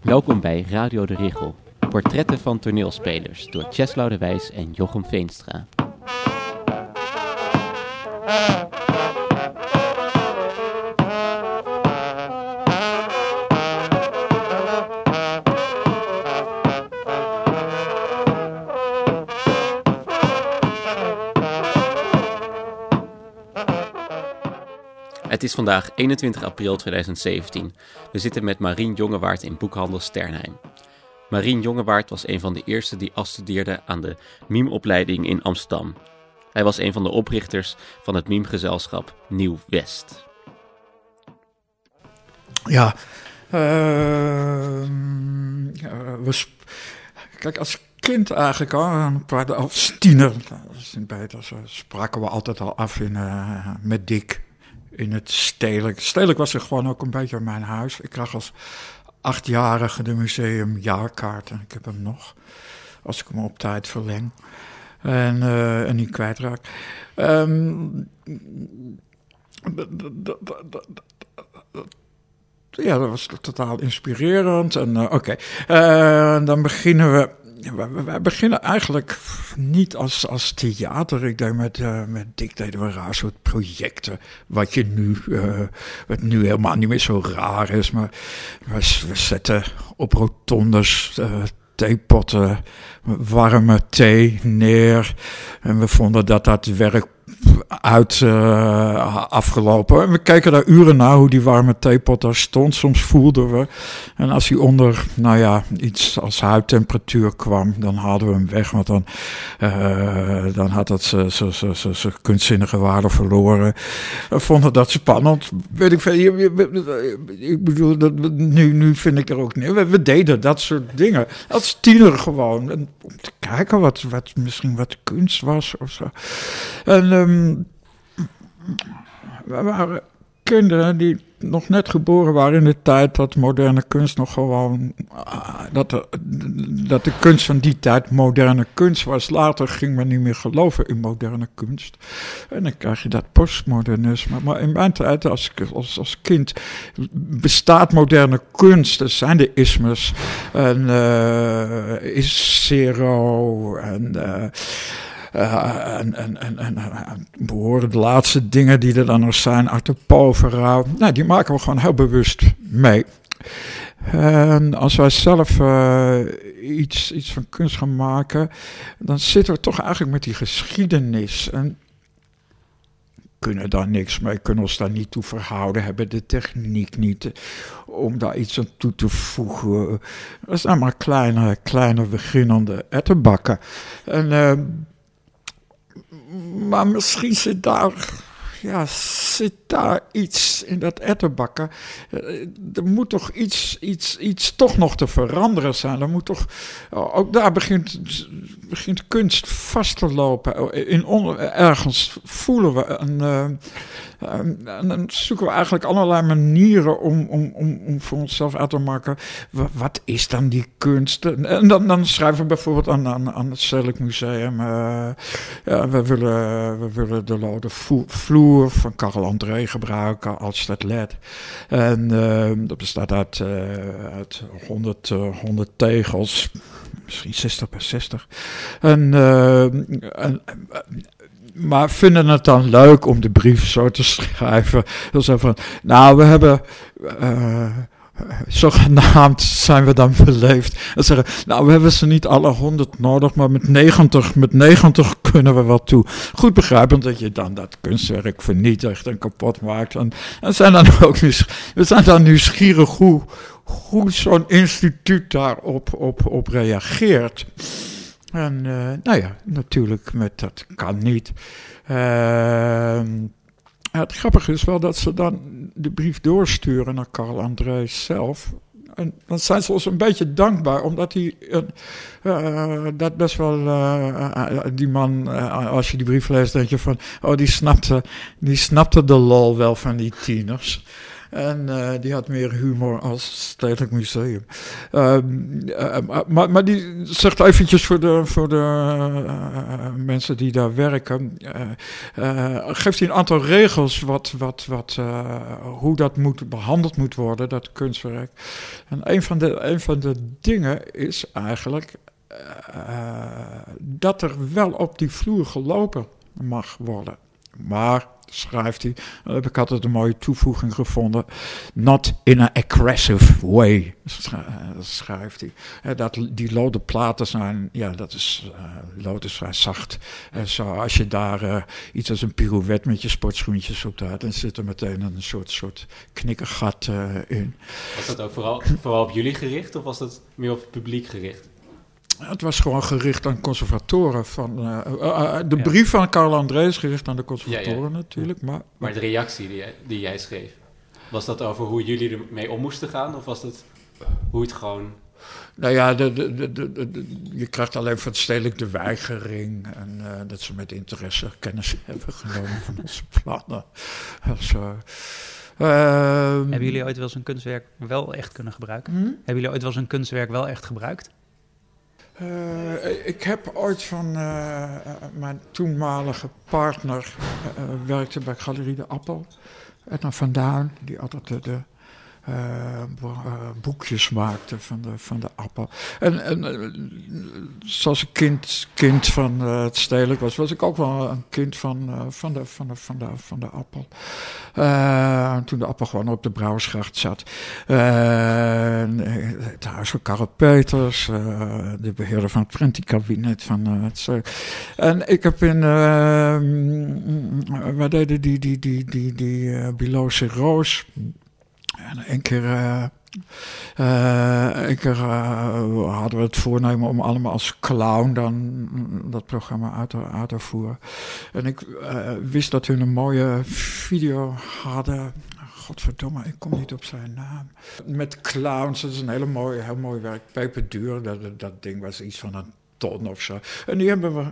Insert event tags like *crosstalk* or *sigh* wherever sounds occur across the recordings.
Welkom bij Radio de Richel. Portretten van toneelspelers door Cheslau de Wijs en Jochem Veenstra. Het is vandaag 21 april 2017. We zitten met Marien Jongewaard in boekhandel Sternheim. Marien Jongewaard was een van de eerste die afstudeerde aan de mimeopleiding in Amsterdam. Hij was een van de oprichters van het mimegezelschap Nieuw West. Ja, we kijk, als kind eigenlijk al, als tiener, dat spraken we altijd al af in, uh, met Dick in het stedelijk. Stedelijk was er gewoon ook een beetje mijn huis. Ik kreeg als achtjarige de museumjaarkaart en ik heb hem nog. Als ik hem op tijd verleng. En, uh, en niet kwijtraak. Um, ja, dat was totaal inspirerend. En uh, oké, uh, dan beginnen we wij beginnen eigenlijk niet als, als theater. Ik denk met, uh, met Dick raar soort projecten. Wat je nu, uh, wat nu helemaal niet meer zo raar is. Maar we, zetten op rotondes uh, theepotten, warme thee neer. En we vonden dat dat werk uit uh, afgelopen. En we keken daar uren naar hoe die warme theepot daar stond. Soms voelden we. En als hij onder, nou ja, iets als huidtemperatuur kwam, dan haalden we hem weg. Want dan, uh, dan had het zijn kunstzinnige waarde verloren. We vonden dat spannend. Weet ik veel. Ik bedoel, dat, nu, nu vind ik er ook niet. We, deden dat soort dingen. Als tiener gewoon. Om te kijken wat, wat misschien wat kunst was of zo. En um, we waren kinderen die nog net geboren waren in de tijd dat moderne kunst nog gewoon. Dat de, dat de kunst van die tijd moderne kunst was. Later ging men niet meer geloven in moderne kunst. En dan krijg je dat postmodernisme. Maar in mijn tijd als, als, als kind bestaat moderne kunst. Er zijn de ismes. En uh, is zero. En. Uh, uh, en, en, en, en behoren de laatste dingen die er dan nog zijn uit de povera. Nou, die maken we gewoon heel bewust mee. En als wij zelf uh, iets, iets van kunst gaan maken, dan zitten we toch eigenlijk met die geschiedenis. En kunnen daar niks mee, kunnen ons daar niet toe verhouden, hebben de techniek niet om daar iets aan toe te voegen. Dat zijn maar kleine, kleine beginnende ettenbakken. En uh, maar misschien zit daar, ja, zit daar iets in dat etterbakken. Eh, er moet toch iets, iets, iets toch nog te veranderen zijn. Er moet toch, ook daar begint, begint kunst vast te lopen. In ergens voelen we een, en dan zoeken we eigenlijk allerlei manieren om, om, om, om voor onszelf uit te maken. Wat is dan die kunst? En dan, dan schrijven we bijvoorbeeld aan, aan, het Stedelijk Museum. Uh, ja, we, willen, we willen de lode vloer van Karel André gebruiken als dat led. En uh, dat bestaat uit, uh, uit 100, 100 tegels misschien 60 per 60. En, uh, en, maar vinden het dan leuk om de brief zo te schrijven. Dan zeggen van, nou, we hebben. Uh, zogenaamd zijn we dan beleefd. En zeggen, nou, we hebben ze niet alle 100 nodig, maar met 90, met 90 kunnen we wel toe. Goed begrijpend dat je dan dat kunstwerk vernietigt en kapot maakt. En, en zijn dan ook we zijn dan nieuwsgierig hoe, hoe zo'n instituut daarop op, op reageert. En uh, nou ja, natuurlijk met dat kan niet. Uh, het grappige is wel dat ze dan de brief doorsturen naar Karl Andrees zelf. En dan zijn ze ons een beetje dankbaar, omdat hij uh, dat best wel, die man, als je die brief leest, denk je van, oh, die snapte, die snapte de lol wel van die tieners. En uh, die had meer humor als Stedelijk Museum. Ehm, uh, maar, maar die zegt eventjes voor de, voor de mensen die daar werken. geeft hij een aantal regels wat, wat, wat, hoe dat moet, behandeld moet worden, dat kunstwerk. En een van de, een van de dingen is eigenlijk dat er wel op die vloer gelopen mag worden. Maar, schrijft hij, dan heb ik altijd een mooie toevoeging gevonden. Not in an aggressive way, schrijft hij. Dat, die lode platen zijn, ja, dat is, uh, lood is vrij zacht. En zo, als je daar uh, iets als een pirouette met je sportschoentjes op doet, dan zit er meteen een soort, soort knikkergat in. Was dat ook vooral, vooral op jullie gericht of was dat meer op het publiek gericht? Het was gewoon gericht aan conservatoren. Van, uh, uh, de brief van Carl Andrees gericht aan de conservatoren ja, ja. natuurlijk. Maar, maar de reactie die jij, die jij schreef, was dat over hoe jullie ermee om moesten gaan? Of was dat hoe het gewoon... Nou ja, de, de, de, je krijgt alleen van het stedelijk de weigering. En uh, dat ze met interesse kennis hebben genomen van *laughs* onze plannen. Zo. Hebben jullie ooit wel eens een kunstwerk wel echt kunnen gebruiken? Hm? Hebben jullie ooit wel eens een kunstwerk wel echt gebruikt? Uh, ik heb ooit van uh, mijn toenmalige partner, werkte bij Galerie de Appel, Edna van Duin, die altijd de, de boekjes maakte van de, van de appel. En, en zoals een kind, kind van het stedelijk was, was ik ook wel een kind van, van, de, van, de, van, de, van de appel. toen de appel gewoon op de Brouwersgracht zat. het huis van Karel Peters, de beheerder van het prentikabinet van het En ik heb in, wij deden die, die, die, die, die, die Roos en een keer, een keer uh, hadden we het voornemen om allemaal als clown dan dat programma uit te, uit te voeren. En ik wist dat hun een mooie video hadden. Godverdomme, ik kom niet op zijn naam. Met clowns, dat is een hele mooie, heel mooi werk. Peperduur, dat, dat ding was iets van een ton of zo. En die hebben we,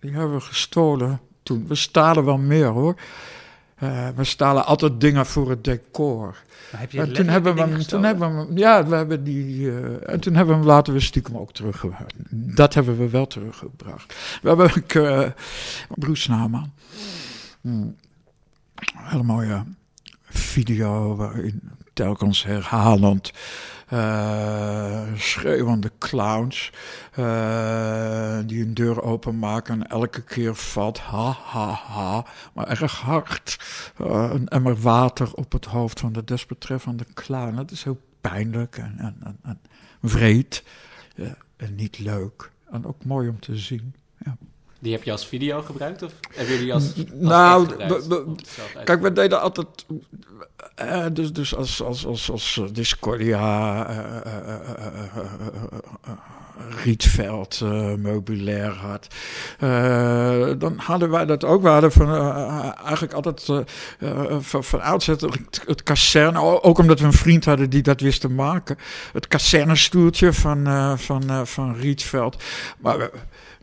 die hebben we gestolen toen. We stalen wel meer hoor. Uh, we stalen altijd dingen voor het decor. Heb je en toen hebben we hem, toen hebben we hem, ja, we hebben die, uh, en toen hebben we hem laten we stiekem ook teruggebracht. Dat hebben we wel teruggebracht. We hebben ook uh, Bruce Naman. Hmm. Hele mooie video waarin telkens herhalend uh, schreeuwende clowns uh, die een deur openmaken en elke keer valt ha ha ha, maar erg hard uh, een emmer water op het hoofd van de desbetreffende clown. Dat is heel pijnlijk en, en, en, en vreed en niet leuk en ook mooi om te zien. Ja. Die heb je als video gebruikt of hebben jullie als, als nou, kijk, we deden altijd uh, dus, dus als, als, als, als Discordia, uh, uh, Rietveld meubilair had, dan hadden wij dat ook. We hadden van, eigenlijk altijd van, van het, het ook omdat we een vriend hadden die dat wist te maken, het kazernestoeltje van, van, van Rietveld. Maar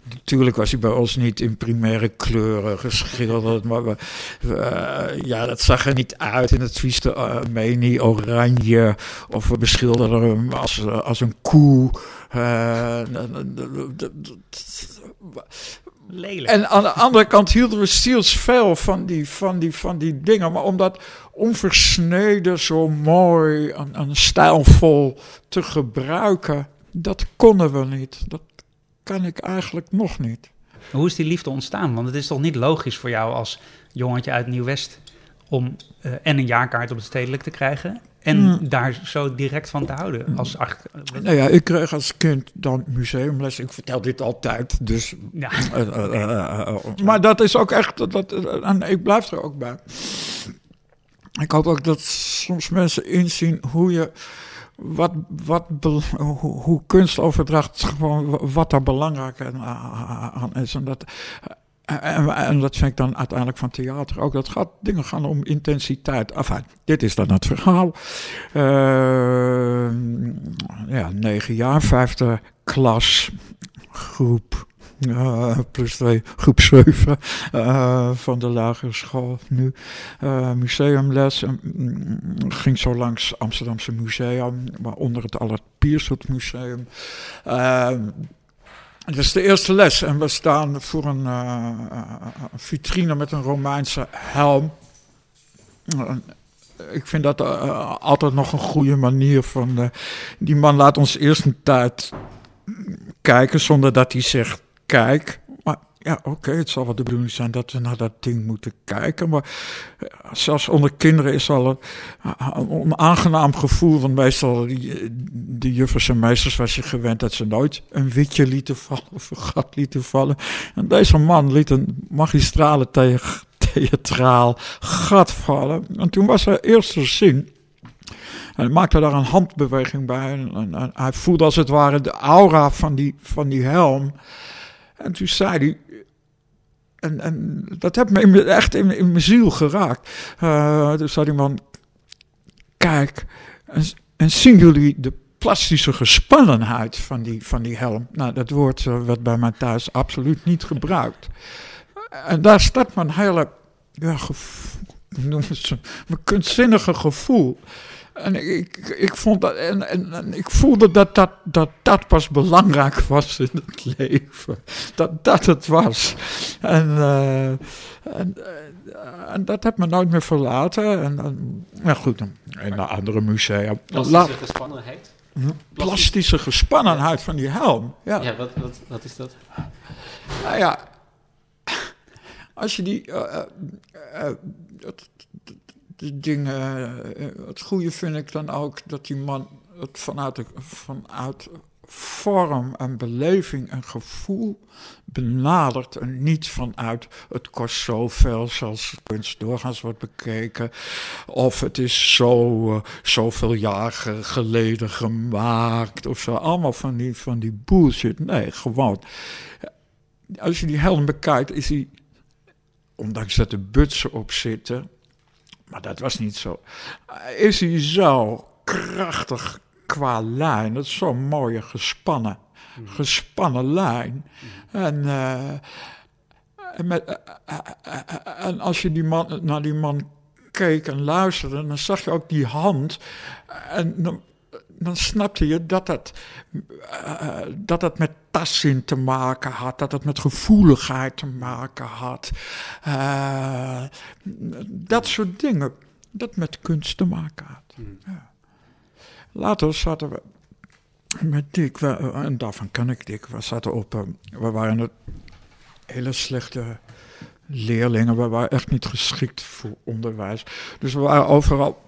Natuurlijk was hij bij ons niet in primaire kleuren geschilderd, maar we, uh, ja, dat zag er niet uit in het vieste uh, meni oranje. Of we beschilderden hem als, uh, als een koe. Lelijk. En aan de andere kant hielden we zielsveel van die, van, die, van die dingen. Maar om dat onversneden zo mooi en, en stijlvol te gebruiken, dat konden we niet. Dat kan ik eigenlijk nog niet. Hoe is die liefde ontstaan? Want het is toch niet logisch voor jou als jongetje uit Nieuw-West om uh, en een jaarkaart op het stedelijk te krijgen en mm. daar zo direct van te houden? Als acht, nou ja, ik kreeg als kind dan museumles. Ik vertel dit altijd, dus... Ja. Uh, uh, maar dat is ook echt... Dat, en ik blijf er ook bij. Ik hoop ook dat soms mensen inzien hoe je wat, wat, hoe, kunstoverdracht, gewoon wat daar belangrijk aan is. En dat, en, en, dat vind ik dan uiteindelijk van theater ook. Dat gaat, dingen gaan om intensiteit. Enfin, dit is dan het verhaal. Uh, ja, negen jaar, vijfde klas, groep Uh, plus twee, groep 7 uh, van de lagere school nu. Uh, museumles. Mm, ging zo langs Amsterdamse Museum, waaronder het Allard Piersot Museum. Het is de eerste les en we staan voor een, een vitrine met een Romeinse helm. Ik vind dat altijd nog een goede manier van. die man laat ons eerst een tijd kijken zonder dat hij zegt kijk. Maar ja, oké, het zal wel de bedoeling zijn dat we naar dat ding moeten kijken. Maar eh, zelfs onder kinderen is al een, onaangenaam gevoel. Want meestal, de juffers en meesters was je gewend dat ze nooit een witje lieten vallen of een gat lieten vallen. En deze man liet een magistrale theatraal gat vallen. En toen was er eerste zin. En hij maakte daar een handbeweging bij. En, en, hij voelde als het ware de aura van die, van die helm. En toen zei hij. En, en dat heeft me echt in, in, mijn ziel geraakt. Uh, toen zei die man: Kijk, en, en zien jullie de plastische gespannenheid van die, van die helm? Nou, dat woord uh, werd bij mij thuis absoluut niet gebruikt. En daar staat mijn hele. Ja, gevoel, noem *laughs* het mijn kunstzinnige gevoel. En ik, ik, vond dat, en, en, en, ik voelde dat dat, dat dat pas belangrijk was in het leven. Dat dat het was. En, uh, en, uh, en, dat heb me nooit meer verlaten. En, en nou goed, in een andere musea. Plastische gespannenheid? Plastische gespannenheid van die helm. Ja, ja wat, wat, wat is dat? Nou ja, als je die. Uh, het, de dingen. Eh, het goede vind ik dan ook dat die man het vanuit, de, vanuit vorm en beleving en gevoel benadert en niet vanuit het kost zoveel zoals kunst doorgaans wordt bekeken of het is zo uh, zoveel jaar geleden gemaakt of zo allemaal van die, van die bullshit nee gewoon als je die helm bekijkt is hij ondanks dat er butsen op zitten maar dat was niet zo. Is hij zo krachtig qua lijn? Dat is zo'n mooie gespannen, hmm. gespannen lijn. En, uh, en, met, uh, uh, en, als je die man, naar die man keek en luisterde, dan zag je ook die hand. En dan, dan snapte je dat het, uh, dat het met tastzin te maken had, dat het met gevoeligheid te maken had. Uh, dat soort dingen, dat met kunst te maken had. Hmm. Ja. Later zaten we met Dick, we, en daarvan kan ik Dick, we zaten op, uh, we waren het hele slechte leerlingen, we waren echt niet geschikt voor onderwijs. Dus we waren overal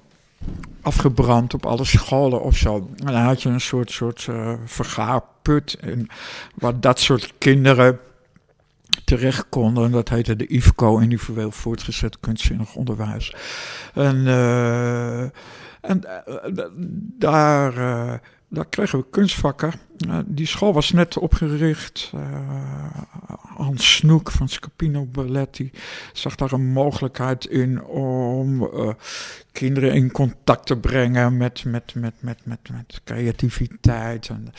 afgebrand op alle scholen of zo. En dan had je een soort, soort uh, vergaarput in, waar dat soort kinderen terecht konden. En dat heette de IFCO, individueel voortgezet kunstzinnig onderwijs. En, uh, en uh, daar daar kregen we kunstvakken. Uh, die school was net opgericht. Uh, Hans Snoek van Scapino Balletti zag daar een mogelijkheid in om uh, kinderen in contact te brengen met, met, met, met, met, creativiteit. En,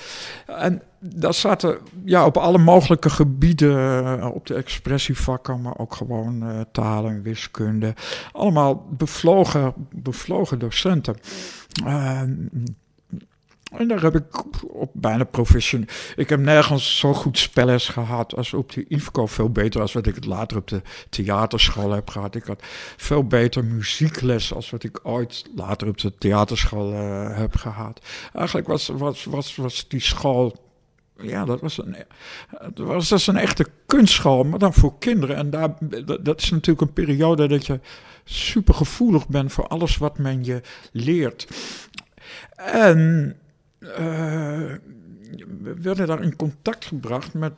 en daar zaten ja, op alle mogelijke gebieden, op de expressievakken, maar ook gewoon taal en wiskunde. Allemaal bevlogen, bevlogen docenten. En daar heb ik op bijna professioneel. Ik heb nergens zo goed spelles gehad als op de IFCO. Veel beter als wat ik het later op de theaterschool heb gehad. Ik had veel beter muziekles als wat ik ooit later op de theaterschool uh, heb gehad. Eigenlijk was, was, was, was die school ja, dat was een, dat was, dat een echte kunstschool, maar dan voor kinderen. En daar, dat is natuurlijk een periode dat je super gevoelig bent voor alles wat men je leert. En uh, werden daar in contact gebracht met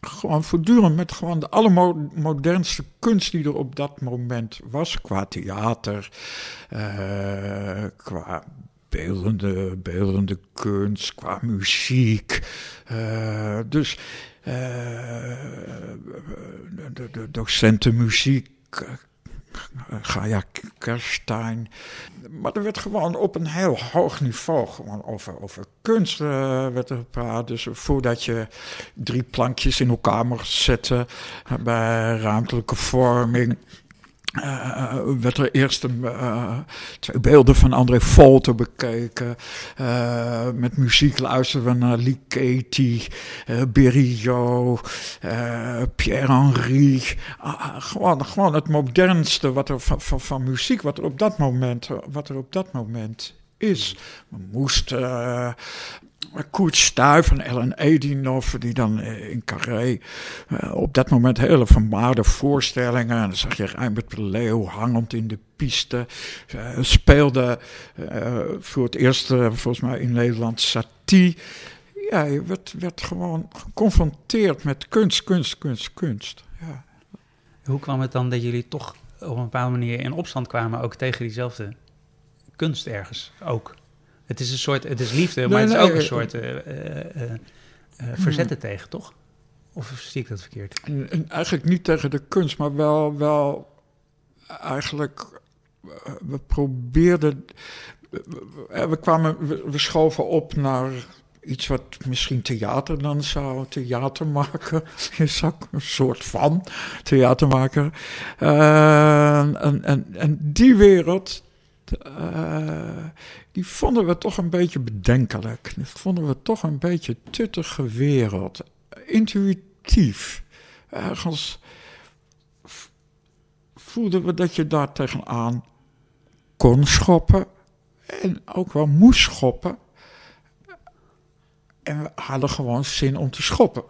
gewoon voortdurend met gewoon de allermodernste kunst die er op dat moment was. Qua theater, uh, qua beeldende, beeldende kunst, qua muziek. Uh, dus de, de docenten muziek Gaia Kerstein. Maar er werd gewoon op een heel hoog niveau gewoon over, over kunst werd er gepraat. Dus voordat je drie plankjes in elkaar zetten bij ruimtelijke vorming uh, werd er eerst uh, twee beelden van André Volte bekeken. Met muziek luisterden we naar Lee Katie, Berriot, Pierre-Henri. Ah, gewoon, gewoon het modernste wat er van, van, van, muziek, wat er op dat moment, wat er op dat moment is. We moesten Koert Stuif en Ellen Edinov, die dan eh, in Carré uh, op dat moment hele vermaarde voorstellingen. En dan zag je Rijnbert de Leeuw hangend in de piste. Uh, speelde voor het eerst volgens mij in Nederland Satie. Ja, je werd, werd gewoon geconfronteerd met kunst, kunst, kunst, kunst. Ja. Hoe kwam het dan dat jullie toch op een bepaalde manier in opstand kwamen, ook tegen diezelfde kunst ergens ook? Het is een soort, het is liefde, maar het is ook een soort uh, uh, uh, verzetten tegen, toch? Of zie ik dat verkeerd? En, eigenlijk niet tegen de kunst, maar wel, wel eigenlijk, we probeerden, we, kwamen, we, we schoven op naar iets wat misschien theater dan zou theater maken. *laughs* Is ook een soort van theater maken. en, en, en die wereld, uh, die vonden we toch een beetje bedenkelijk. Dat vonden we toch een beetje tuttige wereld. Intuïtief. Ergens voelden we dat je daar tegenaan kon schoppen. En ook wel moest schoppen. En we hadden gewoon zin om te schoppen.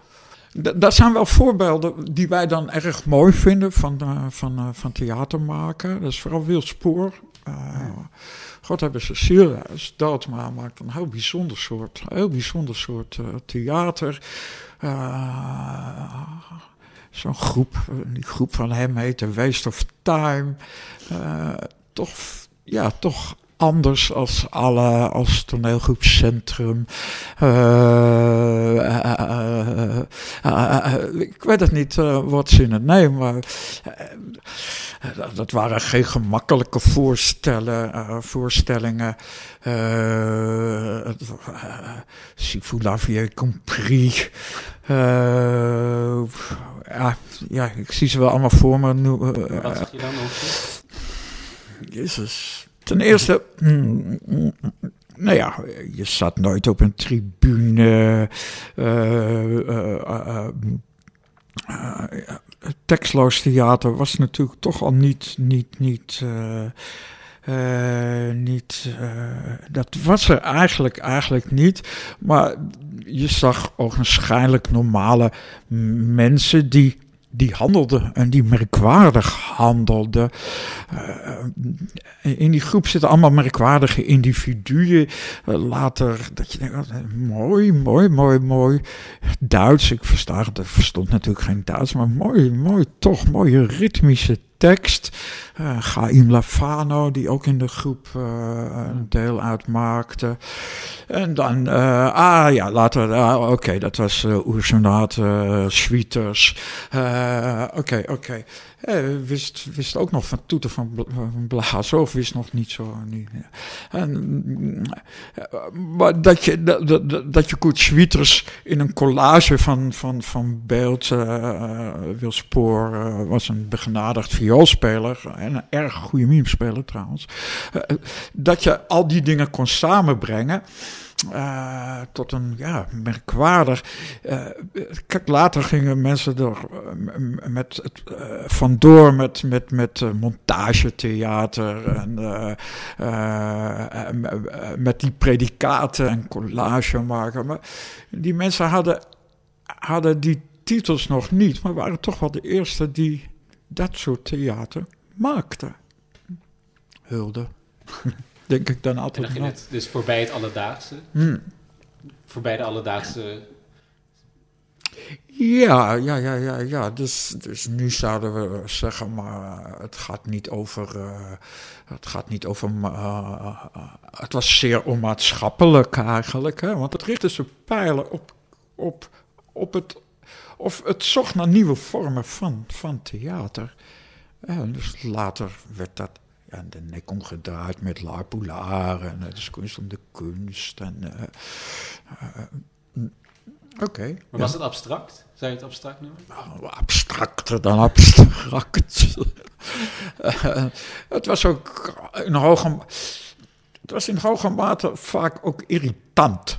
Dat zijn wel voorbeelden die wij dan erg mooi vinden van, uh, van, uh, van theater maken. Dat is vooral Wildspoor. Uh, God hebben ze ziel, is dood, maar maakt een heel bijzonder soort, heel bijzonder soort uh, theater. Uh, Zo'n groep, die groep van hem heet The Waste of Time. toch, ja, toch anders als alle, als toneelgroep Centrum. Uh, uh, uh, ik weet het niet wat ze in het nemen, maar dat waren geen gemakkelijke voorstellen, voorstellingen. Uh, Si vous l'aviez compris. ja, ja, ik zie ze wel allemaal voor me. Nu, wat zeg je dan over? Jezus. Ten eerste, mm, mm, nou ja, je zat nooit op een tribune. Uh, tekstloos theater was natuurlijk toch al niet, niet, niet, niet dat was er eigenlijk, eigenlijk niet. Maar je zag ogenschijnlijk normale mensen die die handelde en die merkwaardig handelde. Uh, in die groep zitten allemaal merkwaardige individuen. Uh, later, dat je denkt, mooi, mooi, mooi, mooi. Duits, ik versta, verstond natuurlijk geen Duits, maar mooi, mooi, toch mooie ritmische tekst. Uh, Chaim Lafano, die ook in de groep uh, een deel uitmaakte. En dan, uh, ah ja, later, ah, oké, okay, dat was uh, Oersonaat, Sweeters. Oké, oké. Okay. Wist, wist ook nog van toeten van, blazen, of wist nog niet zo. Niet, en, maar dat je, dat, dat, dat je in een collage van, van, van beeld, Wilspoor was een begenadigd vioolspeler en een erg goede mimespeler trouwens. Uh, dat je al die dingen kon samenbrengen. Uh, tot een ja, merkwaardig. Uh, kijk, later gingen mensen er met het, vandoor met, met, met montagetheater en met die predicaten en collage maken. Maar die mensen hadden, hadden die titels nog niet, maar waren toch wel de eerste die dat soort theater maakte. Hulde. *laughs* Denk ik dan altijd. En dan ging het dus voorbij het alledaagse? Hmm. Voorbij de alledaagse. Ja, ja, ja, ja, ja. Dus, dus nu zouden we zeggen, maar het gaat niet over. Uh, het gaat niet over. Uh, het was zeer onmaatschappelijk eigenlijk, hè, want het richtte zijn pijlen op, op, op het. Of het zocht naar nieuwe vormen van, van theater. En dus later werd dat ja, de nek omgedraaid met La Poulard en het is kunst om de kunst. En, Oké. Maar was het abstract? Zou je het abstract noemen? Nou, abstracter dan abstract. *laughs* het was ook in hoge, het was in hoge mate vaak ook irritant.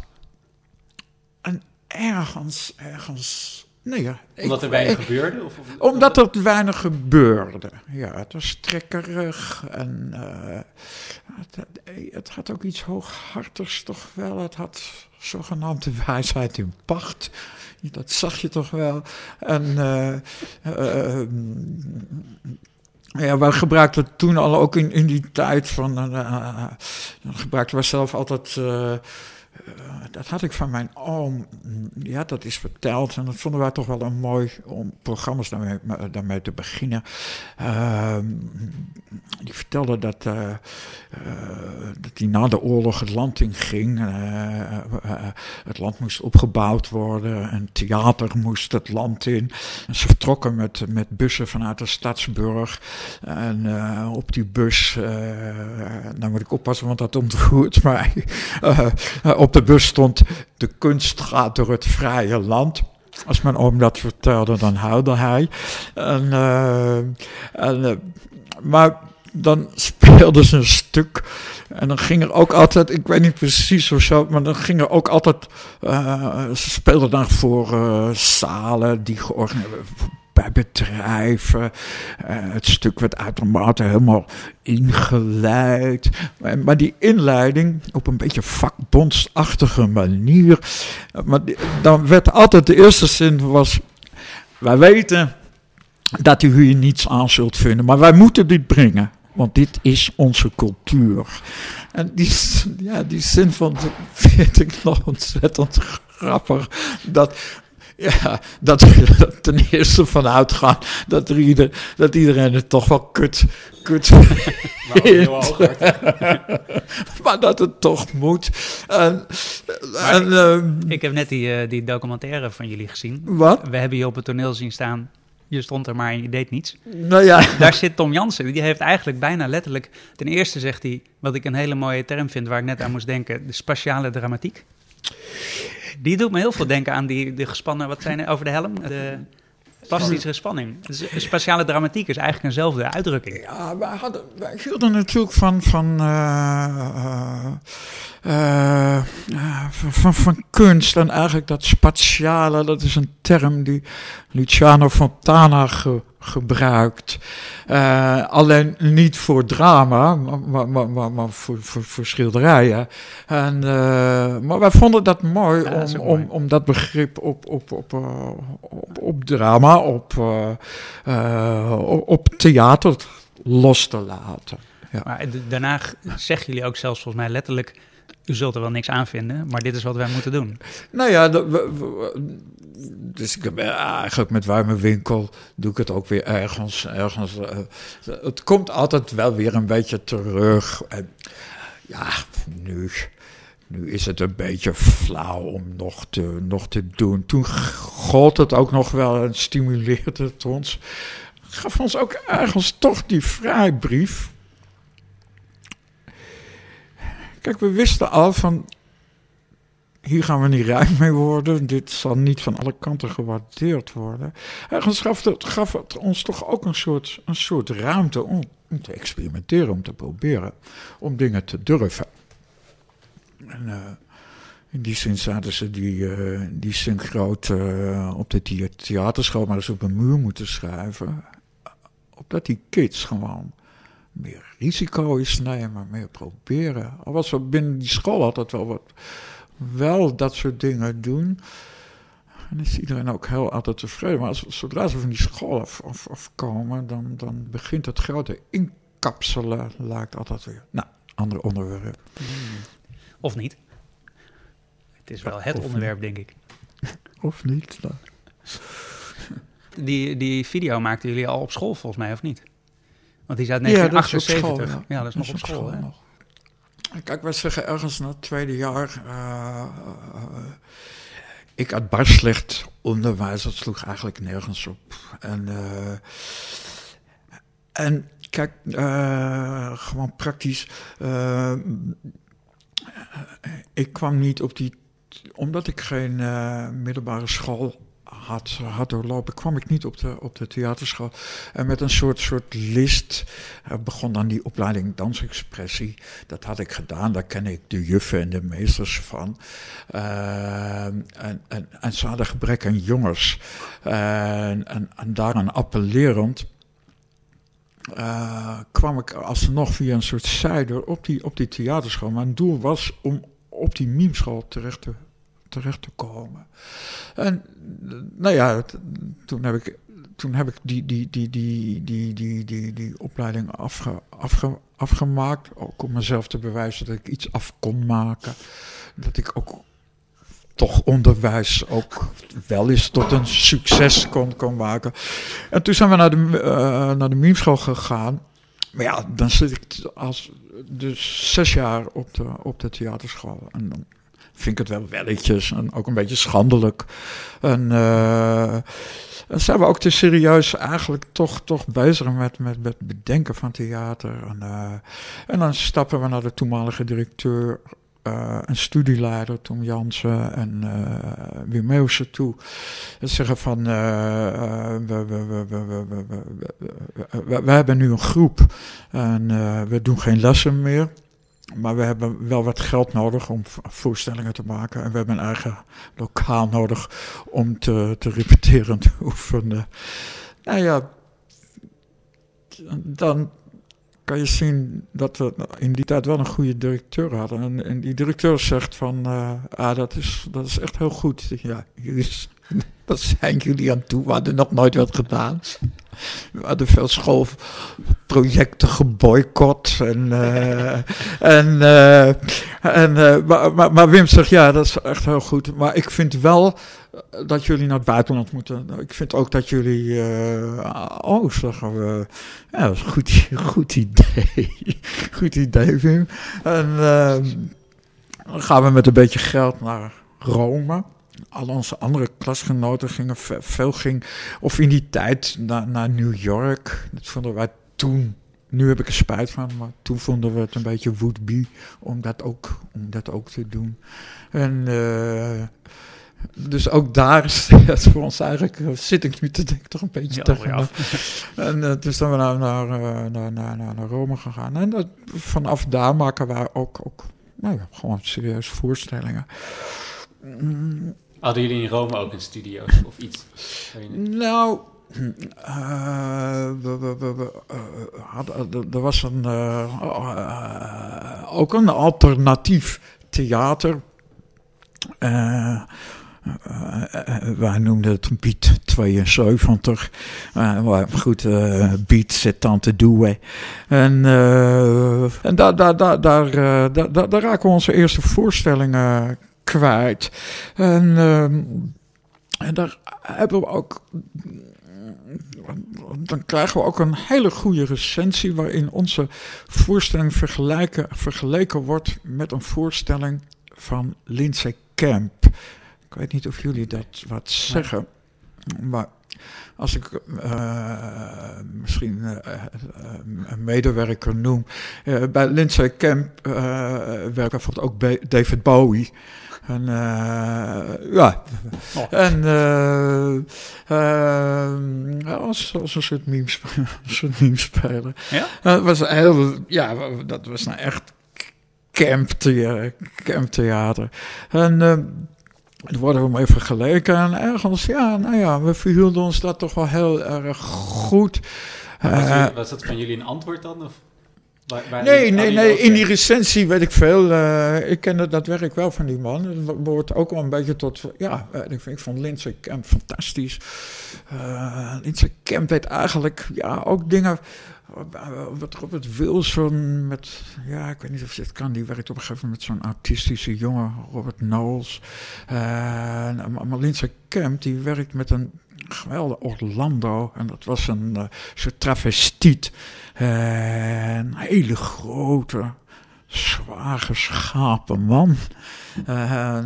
En ergens, ergens Nee, ja. Omdat er weinig gebeurde? Of, omdat er weinig gebeurde. Ja, het was trekkerig en uh, het, het, had ook iets hooghartigs toch wel. Het had zogenaamde *laughs* wijsheid in pacht. Dat zag je toch wel. En uh, uh, ja, wij gebruikten toen al ook in, in die tijd van. dan gebruikten we zelf altijd eh, dat had ik van mijn oom, ja, dat is verteld. En dat vonden wij toch wel een mooi om programma's daarmee, daarmee te beginnen. Ehm, die vertelde dat, uh, dat hij na de oorlog het land in ging. het land moest opgebouwd worden. Een theater moest het land in. En ze vertrokken met, met bussen vanuit de Stadsburg. En op die bus, nou moet ik oppassen, want dat *laughs* ontroert mij. op de bus stond: De kunst gaat door het vrije land. Als mijn oom dat vertelde, dan huilde hij. En, uh, en, uh, maar dan speelden ze een stuk. En dan ging er ook altijd, ik weet niet precies of zo, maar dan ging er ook altijd. Uh, ze speelden dan voor zalen die georganiseerd bij bedrijven. Uh, het stuk werd uitermate helemaal ingeleid. Maar, die inleiding op een beetje vakbondsachtige manier. Maar dan werd altijd de eerste zin was... Wij weten dat u hier niets aan zult vinden, maar wij moeten dit brengen. Want dit is onze cultuur. En die, ja, die zin van *laughs* vind ik nog ontzettend grappig. Dat *laughs* ja, dat we *laughs* ten eerste vanuit gaan dat, er ieder, dat iedereen het toch wel kut, kut *laughs* vindt. maar dat het toch moet. En, en, uh, ik heb net die, uh, die documentaire van jullie gezien. Wat? We hebben je op het toneel zien staan. Je stond er maar en je deed niets. Nou ja. Daar zit Tom Jansen. Die heeft eigenlijk bijna letterlijk... Ten eerste zegt hij, wat ik een hele mooie term vind... waar ik net aan moest denken, de spatiale dramatiek. Die doet me heel veel denken aan die de gespannen, wat zijn er over de helm? De plastische spanning. Speciale dramatiek is eigenlijk eenzelfde uitdrukking. Ja, wij, hadden, wij hielden natuurlijk van, van, uh, uh, van, van, van, kunst en eigenlijk dat spatiale, dat is een term die Luciano Fontana ge, gebruikt. Uh, alleen niet voor drama, maar, maar, maar, maar voor, voor, voor, schilderijen. En, uh, maar wij vonden dat mooi, ja, om, mooi. Om, om dat begrip op, op, op, uh, op, op, drama, op, op theater los te laten. Ja. Maar daarna zeggen jullie ook zelfs volgens mij letterlijk u zult er wel niks aan vinden, maar dit is wat wij moeten doen. Nou ja, dus ik heb eigenlijk met warme winkel doe ik het ook weer ergens. ergens uh, het komt altijd wel weer een beetje terug. En ja, nu, nu is het een beetje flauw om nog te, nog te doen. Toen gold het ook nog wel en stimuleerde het ons. Gaf ons ook ergens toch die vrijbrief Kijk, we wisten al van. Hier gaan we niet rijk mee worden. Dit zal niet van alle kanten gewaardeerd worden. Ergens gaf het, gaf het ons toch ook een soort, een soort ruimte om, te experimenteren, om te proberen, om dingen te durven. En uh, in die zin zaten ze die, uh, die synchroot uh, op de theaterschool, maar ze op een muur moeten schrijven. Opdat die kids gewoon meer risico is nemen, meer proberen. Al was er binnen die school altijd wel wat, wel dat soort dingen doen. En is iedereen ook heel altijd tevreden. Maar als, zodra ze van die school af, af, afkomen, dan, dan begint het grote inkapselen, lijkt altijd weer. Nou, ander onderwerp. Hmm. Of niet. Het is wel het onderwerp, denk ik. Of niet. Nou. Die, die video maakten jullie al op school, volgens mij, of niet? Want die is uit 1978. Ja, dat is, ja. dat is nog op school. school nog. Kijk, wij zeggen ergens na het tweede jaar. Uh, ik had bar slecht onderwijs, dat sloeg eigenlijk nergens op. En, uh, en kijk, gewoon praktisch. ik kwam niet op die. Omdat ik geen middelbare school had, had doorlopen, kwam ik niet op de, op de theaterschool. En met een soort, soort list uh, begon dan die opleiding dansexpressie. Dat had ik gedaan, daar ken ik de juffen en de meesters van. Uh, en, en, en ze hadden gebrek aan jongens. en, en, en daaraan appellerend. Uh, kwam ik alsnog via een soort zijder op die, op die theaterschool. Mijn doel was om op die mimeschool terecht te terecht te komen. En nou ja, toen heb ik, toen heb ik die, die, die, die, die, die, die, die opleiding afge, afge, afgemaakt. Ook om mezelf te bewijzen dat ik iets af kon maken. Dat ik ook toch onderwijs ook wel eens tot een succes kon, kon maken. En toen zijn we naar de, uh, naar de memeschool gegaan. Maar ja, dan zit ik als dus zes jaar op de, op de theaterschool. En dan vind ik het wel welletjes en ook een beetje schandelijk. En uh, zijn we ook te serieus eigenlijk toch, toch bezig met, met, met bedenken van theater. En, uh, en dan stappen we naar de toenmalige directeur uh, een studieleider, Tom Jansen en uh, Wim Meeuwse toe. En zeggen van, uh, we, we, we, we, hebben nu een groep en we doen geen lessen meer. Maar we hebben wel wat geld nodig om voorstellingen te maken. En we hebben een eigen lokaal nodig om te, te repeteren te *laughs* oefenen. Nou ja, dan kan je zien dat we in die tijd wel een goede directeur hadden. En, en die directeur zegt van, uh, ah, dat is, dat is echt heel goed. Ja, jullie, *laughs* dat zijn jullie aan toe. We hadden nog nooit wat gedaan. We hadden veel schoolprojecten geboycott. En, uh, *laughs* en, uh, en, uh, maar, maar, maar, Wim zegt, ja, dat is echt heel goed. Maar ik vind wel dat jullie naar het buitenland moeten. Ik vind ook dat jullie... oh, zeggen we... Ja, dat is een goed, *laughs* goed idee. goed idee, Wim. En dan gaan we met een beetje geld naar Rome al onze andere klasgenoten gingen veel ging, of in die tijd naar, naar New York. Dat vonden wij toen. Nu heb ik er spijt van, maar toen vonden we het een beetje would-be om dat ook, om dat ook te doen. En uh, dus ook daar *laughs* is het voor ons eigenlijk, eh, zit ik nu te denken, toch een beetje ja, tegen. Ja. En uh, dus zijn we naar, naar, naar, naar, naar Rome gegaan. En dat, vanaf daar maken wij ook, ook nou ja, gewoon serieuze voorstellingen. Hadden jullie in Rome ook een studio of iets? Nou, *clears throat* uh, uh, er was een, uh, ook een alternatief theater. wij noemden het Beat 72. maar goed, Beat zit dan te doen. En, en daar, daar, daar, daar, daar, daar raken we onze eerste voorstellingen kwijt. En, ehm, en daar hebben we ook. Dan krijgen we ook een hele goede recensie waarin onze voorstelling vergelijken, vergeleken wordt met een voorstelling van Lindsay Camp. Ik weet niet of jullie dat wat zeggen, maar als ik uh, misschien uh, een medewerker noem. Uh, bij Lindsay Camp werkt bijvoorbeeld ook David Bowie. En uh, ja, oh. en uh, als, als een soort meme, *laughs* soort meme speler. Ja? Was heel, ja, dat was nou echt camptheater. camptheater. En uh, worden we maar even vergeleken. En ergens, ja, nou ja, we verhielden ons dat toch wel heel erg goed. Was, was dat van jullie een antwoord dan? Of? Nee, nee, nee. In die recensie weet ik veel. Uh, ik kende dat werk wel van die man. Het behoort ook wel een beetje tot. Ja, uh, ik, vond Lindsay Kemp fantastisch. Uh, Lindsay Kemp weet eigenlijk ja, ook dingen. Wat Robert Wilson met. Ja, ik weet niet of je het kan. Die werkt op een gegeven moment met zo'n autistische jongen, Robert Knowles. maar Lindsay Kemp, die werkt met een geweldig Orlando. En dat was een uh, soort travestiet. Een hele grote, zwaar geschapen man. Uh,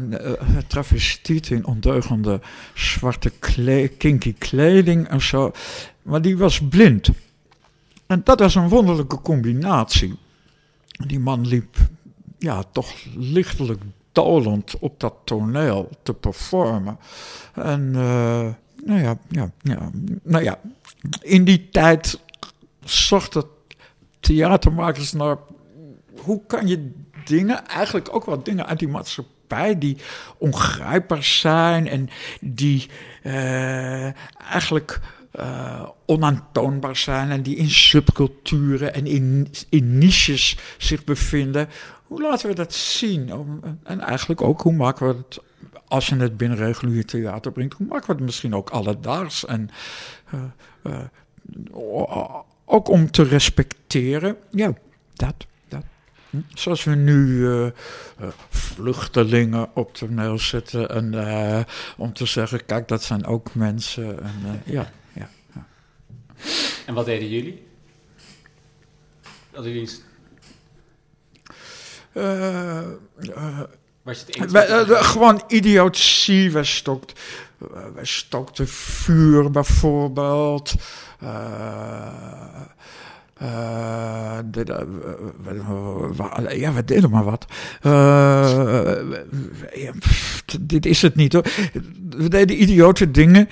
travestiet in ondeugende zwarte kle kinky kleding en zo. Maar die was blind. En dat is een wonderlijke combinatie. Die man liep ja, toch lichtelijk dolend op dat toneel te performen. En uh, nou, ja, ja, ja, nou ja, in die tijd zochten theatermakers naar hoe kan je dingen, eigenlijk ook wel dingen uit die maatschappij die ongrijpbaar zijn en die uh, eigenlijk uh, onaantoonbaar zijn en die in subculturen en in, in niches zich bevinden. Hoe laten we dat zien? En eigenlijk ook, hoe maken we het, als je het binnen regulier theater brengt, we het misschien ook alledaags? En uh, uh, ook om te respecteren, ja, dat. dat. Hm? Zoals we nu vluchtelingen op toneel zetten en om te zeggen, kijk, dat zijn ook mensen. En, ja. En wat deden jullie? Hadden jullie iets... Uh, uh, uh, gewoon idiotie. We, stokt, we stokten vuur bijvoorbeeld. Uh, uh, ja, we deden maar wat. Dit is het niet hoor. We deden idiote dingen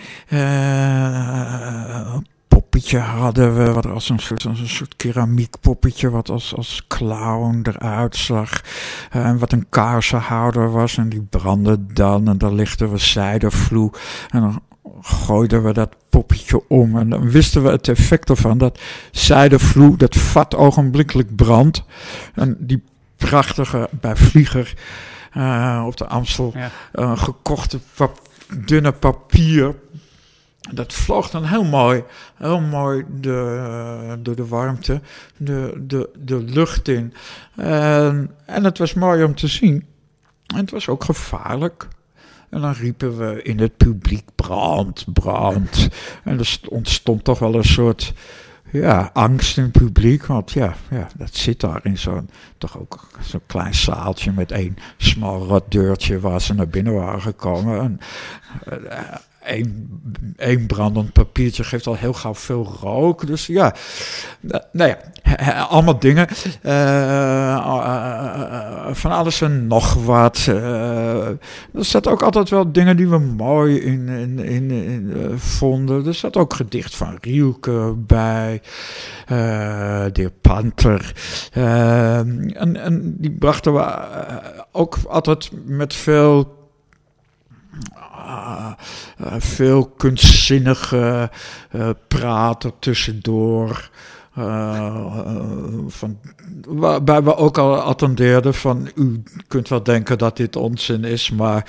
poppetje hadden we, wat als een soort, als een soort keramiek poppetje, wat als, als clown eruit zag. Uh, en wat een kaarsenhouder was, en die brandde dan, en daar lichten we zijdevloe. En dan gooiden we dat poppetje om, en dan wisten we het effect ervan, dat zijdevloe, dat vat ogenblikkelijk brandt. En die prachtige, bij Vlieger, uh, op de Amstel, ja. uh, gekochte pap dunne papier dat vloog dan heel mooi, heel mooi de, door de warmte, de, de, de lucht in. En, en het was mooi om te zien. En het was ook gevaarlijk. En dan riepen we in het publiek brand, brand. En er ontstond toch wel een soort ja, angst in het publiek. Want ja, ja dat zit daar in zo'n toch ook zo'n klein zaaltje met één smal deurtje waar ze naar binnen waren gekomen. En, uh, één, brandend papiertje geeft al heel gauw veel rook. Dus ja, nou ja, allemaal dingen. Uh, van alles en nog wat. Er zat ook altijd wel dingen die we mooi in, in, in, vonden. Er zat ook gedicht van Rielke bij. de Panther. en, die brachten we ook altijd met veel veel kunstzinnige uh, praten tussendoor. van, waarbij we ook al attendeerden van u kunt wel denken dat dit onzin is, maar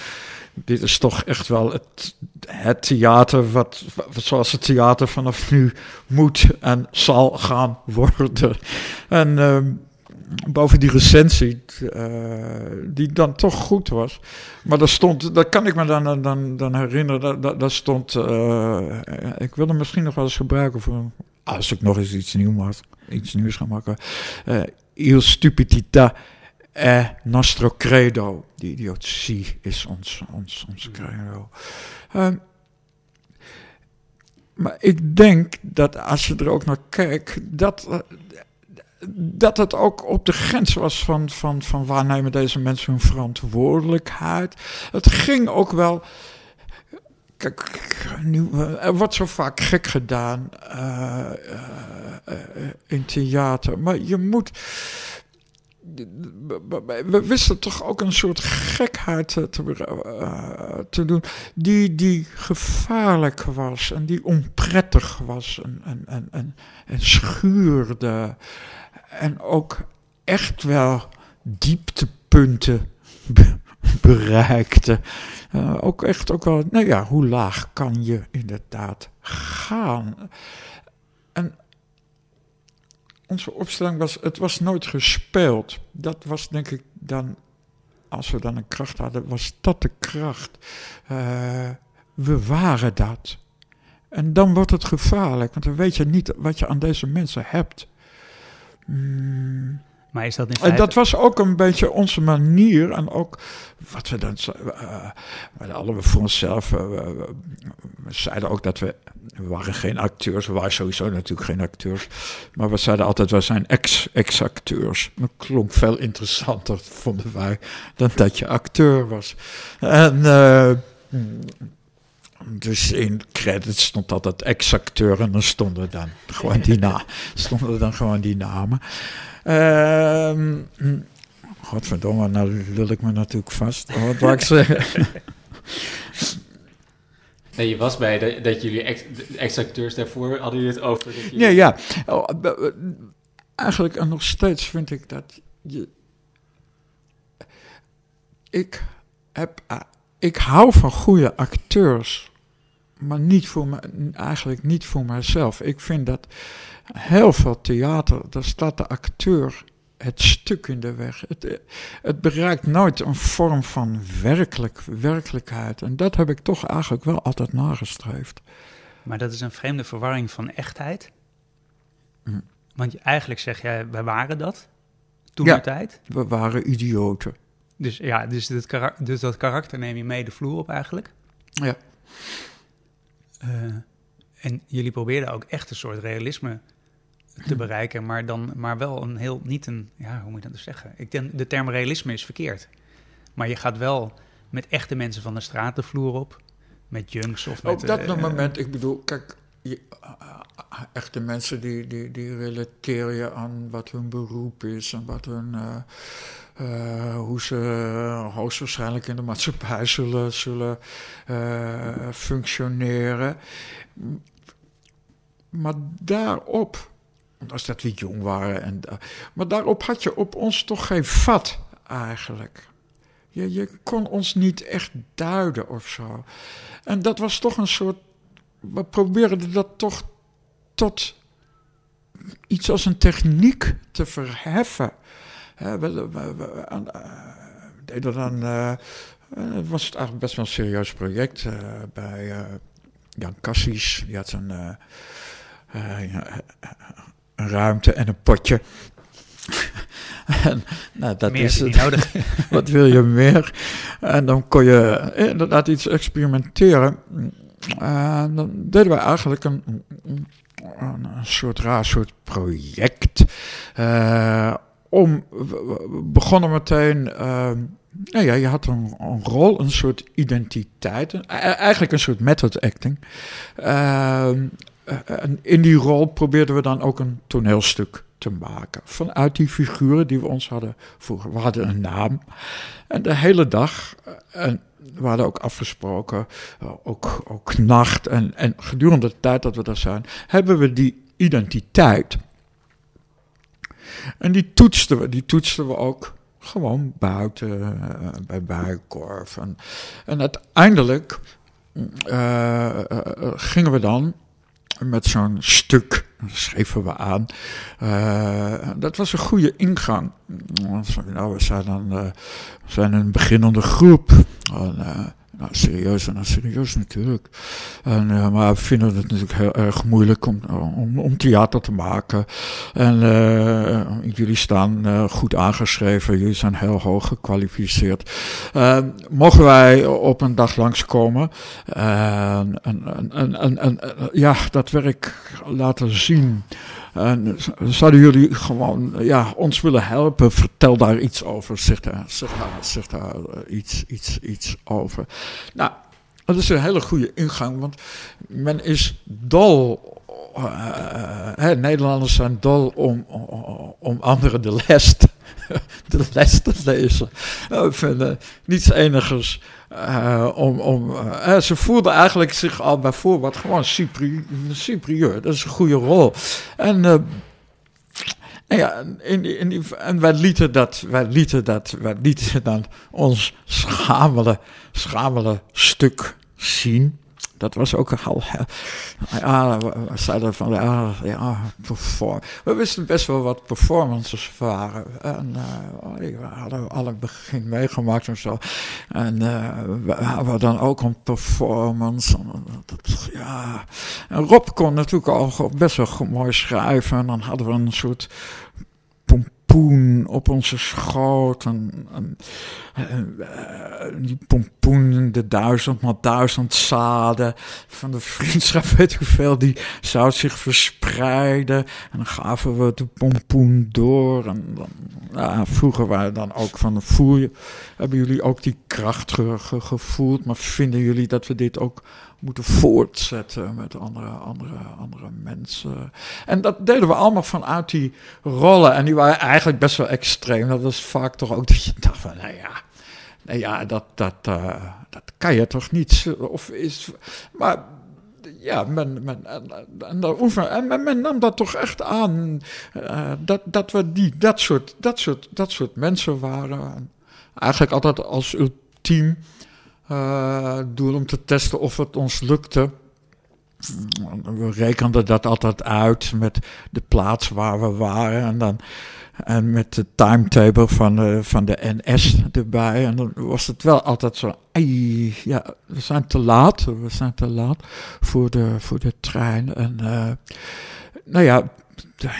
dit is toch echt wel het, het theater wat, zoals het theater vanaf nu moet en zal gaan worden. En ehm, boven die recensie, uh, die dan toch goed was. Maar daar stond, dat kan ik me dan, dan, dan herinneren, daar stond, uh, ik wil hem misschien nog wel eens gebruiken voor, als ik nog eens iets nieuws maak, iets nieuws ga maken. Uh, Il stupidità è nostro credo. Die idiotie is ons, ons, ons credo. Uh, maar ik denk dat als je er ook naar kijkt, dat dat het ook op de grens was van, van, van waar nemen deze mensen hun verantwoordelijkheid. Het ging ook wel. Kijk, nu, er wordt zo vaak gek gedaan uh, uh, in theater, maar je moet. We wisten toch ook een soort gekheid te, te doen, die, die gevaarlijk was en die onprettig was en, en, en, en, en schuurde en ook echt wel dieptepunten bereikte. Uh, ook echt ook wel, nou ja, hoe laag kan je inderdaad gaan? En onze opstelling was, het was nooit gespeeld. Dat was denk ik dan, als we dan een kracht hadden, was dat de kracht. Uh, we waren dat. En dan wordt het gevaarlijk, want dan weet je niet wat je aan deze mensen hebt. Maar is dat in feite... En dat was ook een beetje onze manier. En ook wat we dan... Uh, we hadden voor onszelf... Uh, we, zeiden ook dat we... We waren geen acteurs. We waren sowieso natuurlijk geen acteurs. Maar we zeiden altijd, we zijn ex-acteurs. dat klonk veel interessanter, vonden wij, dan dat je acteur was. En... Uh, dus in credits stond altijd ex-acteur en dan stonden dan gewoon die, na *laughs* stonden dan gewoon die namen. Uh, godverdomme, nou lul ik me natuurlijk vast. Wat wou ik zeggen? *laughs* Nee, je was bij de, dat jullie ex-acteurs daarvoor hadden jullie het over. Dat jullie... Nee, ja. Oh, eigenlijk en nog steeds vind ik dat je. Ik heb. Ik hou van goede acteurs maar niet voor me, eigenlijk niet voor mijzelf. Ik vind dat heel veel theater, daar staat de acteur het stuk in de weg. Het, het bereikt nooit een vorm van werkelijk, werkelijkheid. En dat heb ik toch eigenlijk wel altijd nagestreefd. Maar dat is een vreemde verwarring van echtheid. Hm. Want eigenlijk zeg jij, wij waren dat toen ja, de tijd. we waren idioten. Dus ja, dus dus dat karakter neem je mee de vloer op eigenlijk? Ja. Eh, en jullie probeerden ook echt een soort realisme te bereiken, maar dan maar wel een heel niet een ja, hoe moet je dat dus zeggen? Ik denk de term realisme is verkeerd. Maar je gaat wel met echte mensen van de straat de vloer op, met junks of met. Op dat uh, moment, ik bedoel, kijk, je, echte mensen die, die, die relateren je aan wat hun beroep is en wat hun. Uh, hoe ze hoogstwaarschijnlijk in de maatschappij *laughs* zullen, zullen uh, functioneren. Maar daarop, als dat we jong waren, en, maar daarop had je op ons toch geen vat eigenlijk. Je, je kon ons niet echt duiden of zo. En dat was toch een soort. We probeerden dat toch tot iets als een techniek te verheffen. Uh, we, we, we deden dan. Was het eigenlijk best wel een serieus project bij Jan Cassis. Die had een, een ruimte en een potje. *laughs* en, nou, dat is het. nodig. *laughs* Wat wil je meer? En dan kon je inderdaad iets experimenteren. En dan deden wij eigenlijk een, een, een soort raar soort project. Uh, om, begonnen meteen, nou ja, je had een, rol, een soort identiteit, e-, eigenlijk een soort method acting. Uh, en in die rol probeerden we dan ook een toneelstuk te maken. Vanuit die figuren die we ons hadden vroeger. We hadden een naam. En de hele dag, en we hadden ook afgesproken, ook, ook nacht en, en gedurende de tijd dat we daar zijn, hebben we die identiteit en die toetsten we, die toetsten we ook gewoon buiten, uh, bij Bijenkorf. En, en uiteindelijk uh, gingen we dan met zo'n stuk, schreven we aan. dat was een goede ingang. Nou, we zijn, dan, een beginnende groep. En, nou, serieus en nou, serieus natuurlijk. En, uh, maar we vinden het natuurlijk heel erg moeilijk om, om, theater te maken. En uh, jullie staan uh, goed aangeschreven, jullie zijn heel hoog gekwalificeerd. mogen wij op een dag langskomen en, en, en, en, en ja, dat werk laten zien. En zouden jullie gewoon ja, ons willen helpen? Vertel daar iets over. Zeg daar, zeg daar, zeg daar eh, iets, iets, iets over. Nou, dat is een hele goede ingang, want men is dol. Uh, Nederlanders zijn dol om, om anderen de les, *laughs* de les te lezen. Ik vind niets enigers uh, om, om, ze voelden eigenlijk zich al bij voorbaat gewoon superieur. Dat is een goede rol. En, uh, ja, in die, in die, en wij lieten dat, wij lieten dat, wij lieten dan ons schamele, schamele stuk zien dat was ook al. Ja, we zeiden van ja, ja. We wisten best wel wat performances waren. En uh, we hadden alle begin meegemaakt en zo. En uh, we hadden dan ook een performance. Ja. En Rob kon natuurlijk al best wel mooi schrijven. En dan hadden we een soort pompoen op onze schoot. En, en, die pompoen, de duizend duizend zaden van de vriendschap, *laughs* weet ik veel, die zou zich verspreiden. En dan gaven we de pompoen door. En dan, vroeger waren dan ook van, voel je, hebben jullie ook die kracht gevoeld? Maar vinden jullie dat we dit ook moeten voortzetten met andere, andere, andere mensen. En dat deden we allemaal vanuit die rollen. En die waren eigenlijk best wel extreem. Dat was vaak toch ook dat je dacht van, nou ja, nou ja dat, dat, uh, dat kan je toch niet. Of is, maar ja, men, men, en, en, en men, nam dat toch echt aan. Uh, dat, dat we die, dat, soort, dat, soort, dat soort mensen waren. Eigenlijk altijd als ultiem uh, doel om te testen of het ons lukte. We rekenden dat altijd uit met de plaats waar we waren en dan en met de timetable van de, van de NS erbij. En dan was het wel altijd zo, ja, we zijn te laat, we zijn te laat voor de, voor de trein. En uh, nou ja,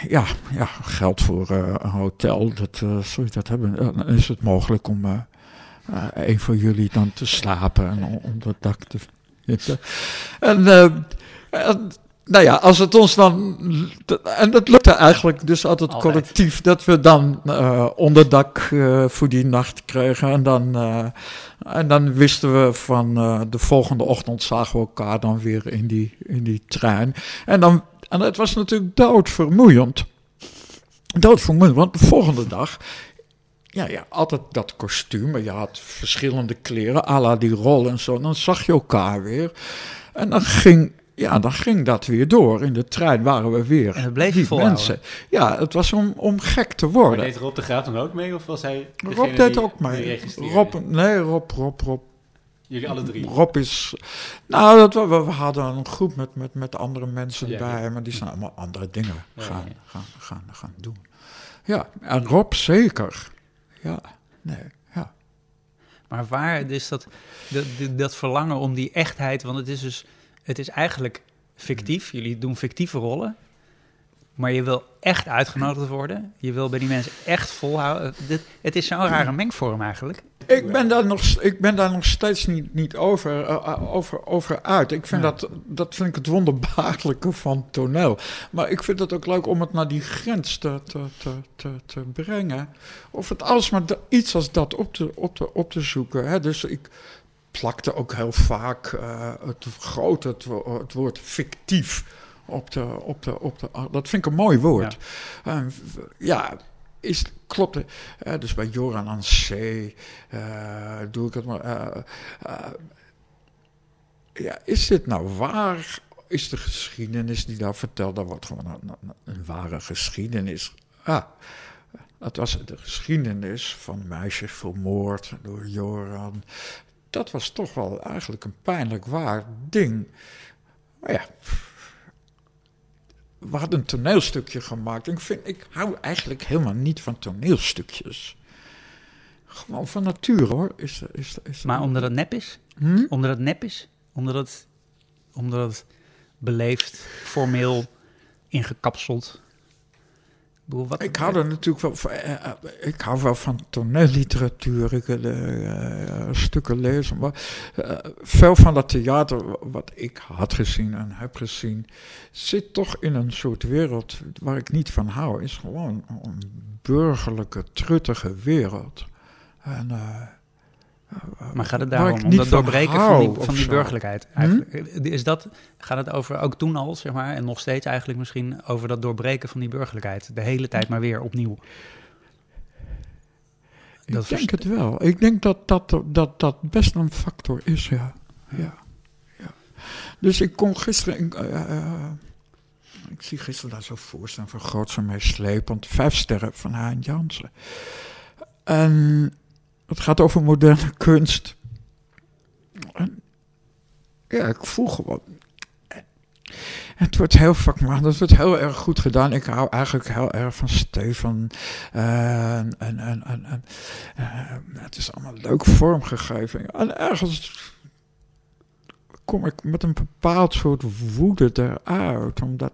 ja, ja, geld voor een hotel, dat, sorry, dat hebben, dan is het mogelijk om een van jullie dan te slapen en onder dak te zitten. En, uh, en, nou ja, als het ons dan. En dat lukte eigenlijk dus altijd, altijd. collectief. Dat we dan uh, onderdak uh, voor die nacht kregen. En dan, uh, en dan wisten we van de volgende ochtend zagen we elkaar dan weer in die, in die trein. En, dan, en het was natuurlijk doodvermoeiend. Doodvermoeiend, want de volgende dag ja, ja, altijd dat kostuum. Maar je had verschillende kleren, à la die rol en zo. En dan zag je elkaar weer. En dan ging, ja, dan ging dat weer door. In de trein waren we weer. En het bleef die mensen. Ja, het was om, om gek te worden. Maar deed Rob de Graaf dan ook mee? Of was hij Rob deed ook mee. Rob, nee, Rob, Rob, Rob. Jullie alle drie? Rob is... Nou, dat, we, we hadden een groep met, met, met andere mensen ja, bij. Maar die zijn allemaal andere dingen gaan, gaan, gaan, gaan doen. Ja, en Rob zeker ja, nee, ja. Maar waar is dat, dat, dat verlangen om die echtheid, want het is dus, het is eigenlijk fictief. Jullie doen fictieve rollen. Maar je wil echt uitgenodigd worden. Je wil bij die mensen echt volhouden. het is zo'n rare mengvorm eigenlijk. Ik ben daar nog, ik ben daar nog steeds niet, niet over, uh, over, over uit. Ik vind dat, dat vind ik het wonderbaarlijke van toneel. Maar ik vind het ook leuk om het naar die grens te, te, te, te, brengen. Of het alles maar iets als dat op te, op te, op te zoeken. Hè. Dus ik plakte ook heel vaak uh, het grote, het, het woord fictief op de, op de, op de, dat vind ik een mooi woord. Ja, uh, ja is, klopt. Uh, dus bij Joran aan Zee uh, doe ik het maar. Ja, is dit nou waar? Is de geschiedenis die daar verteld, dat wordt gewoon een, een, een ware geschiedenis. Ah, het was de geschiedenis van meisjes vermoord door Joran. Dat was toch wel eigenlijk een pijnlijk waar ding. Maar ja, we hadden een toneelstukje gemaakt. Ik, vind, ik hou eigenlijk helemaal niet van toneelstukjes. Gewoon van natuur hoor. Is, is, is, maar omdat het nep is? Hm? Omdat het nep is? Omdat het, omdat het beleefd, formeel, ingekapseld wat ik hou er natuurlijk wel van. Eh, eh, ik hou wel van toneelliteratuur. Ik wil uh, stukken lezen. Maar veel van dat theater wat ik had gezien en heb gezien, zit toch in een soort wereld waar ik niet van hou. Is gewoon een burgerlijke, truttige wereld. En maar gaat het daarom om dat doorbreken van die, van die burgerlijkheid? Hm? Is dat, gaat het over, ook toen al, zeg maar, en nog steeds eigenlijk misschien, over dat doorbreken van die burgerlijkheid? De hele tijd maar weer opnieuw. Ik denk het wel. Ik denk dat dat, dat dat best een factor is, ja. ja. ja. Dus ik kon gisteren... Ik, uh, ik zie gisteren daar zo voorstaan van Groots van mij slepend. Vijf sterren van Hein Jansen. En het gaat over moderne kunst. ja, ik voel gewoon. Het wordt heel vakman, het wordt heel erg goed gedaan. Ik hou eigenlijk heel erg van Stefan. en, en, en, en het is allemaal leuk vormgegeven. En ergens kom ik met een bepaald soort woede eruit. Omdat,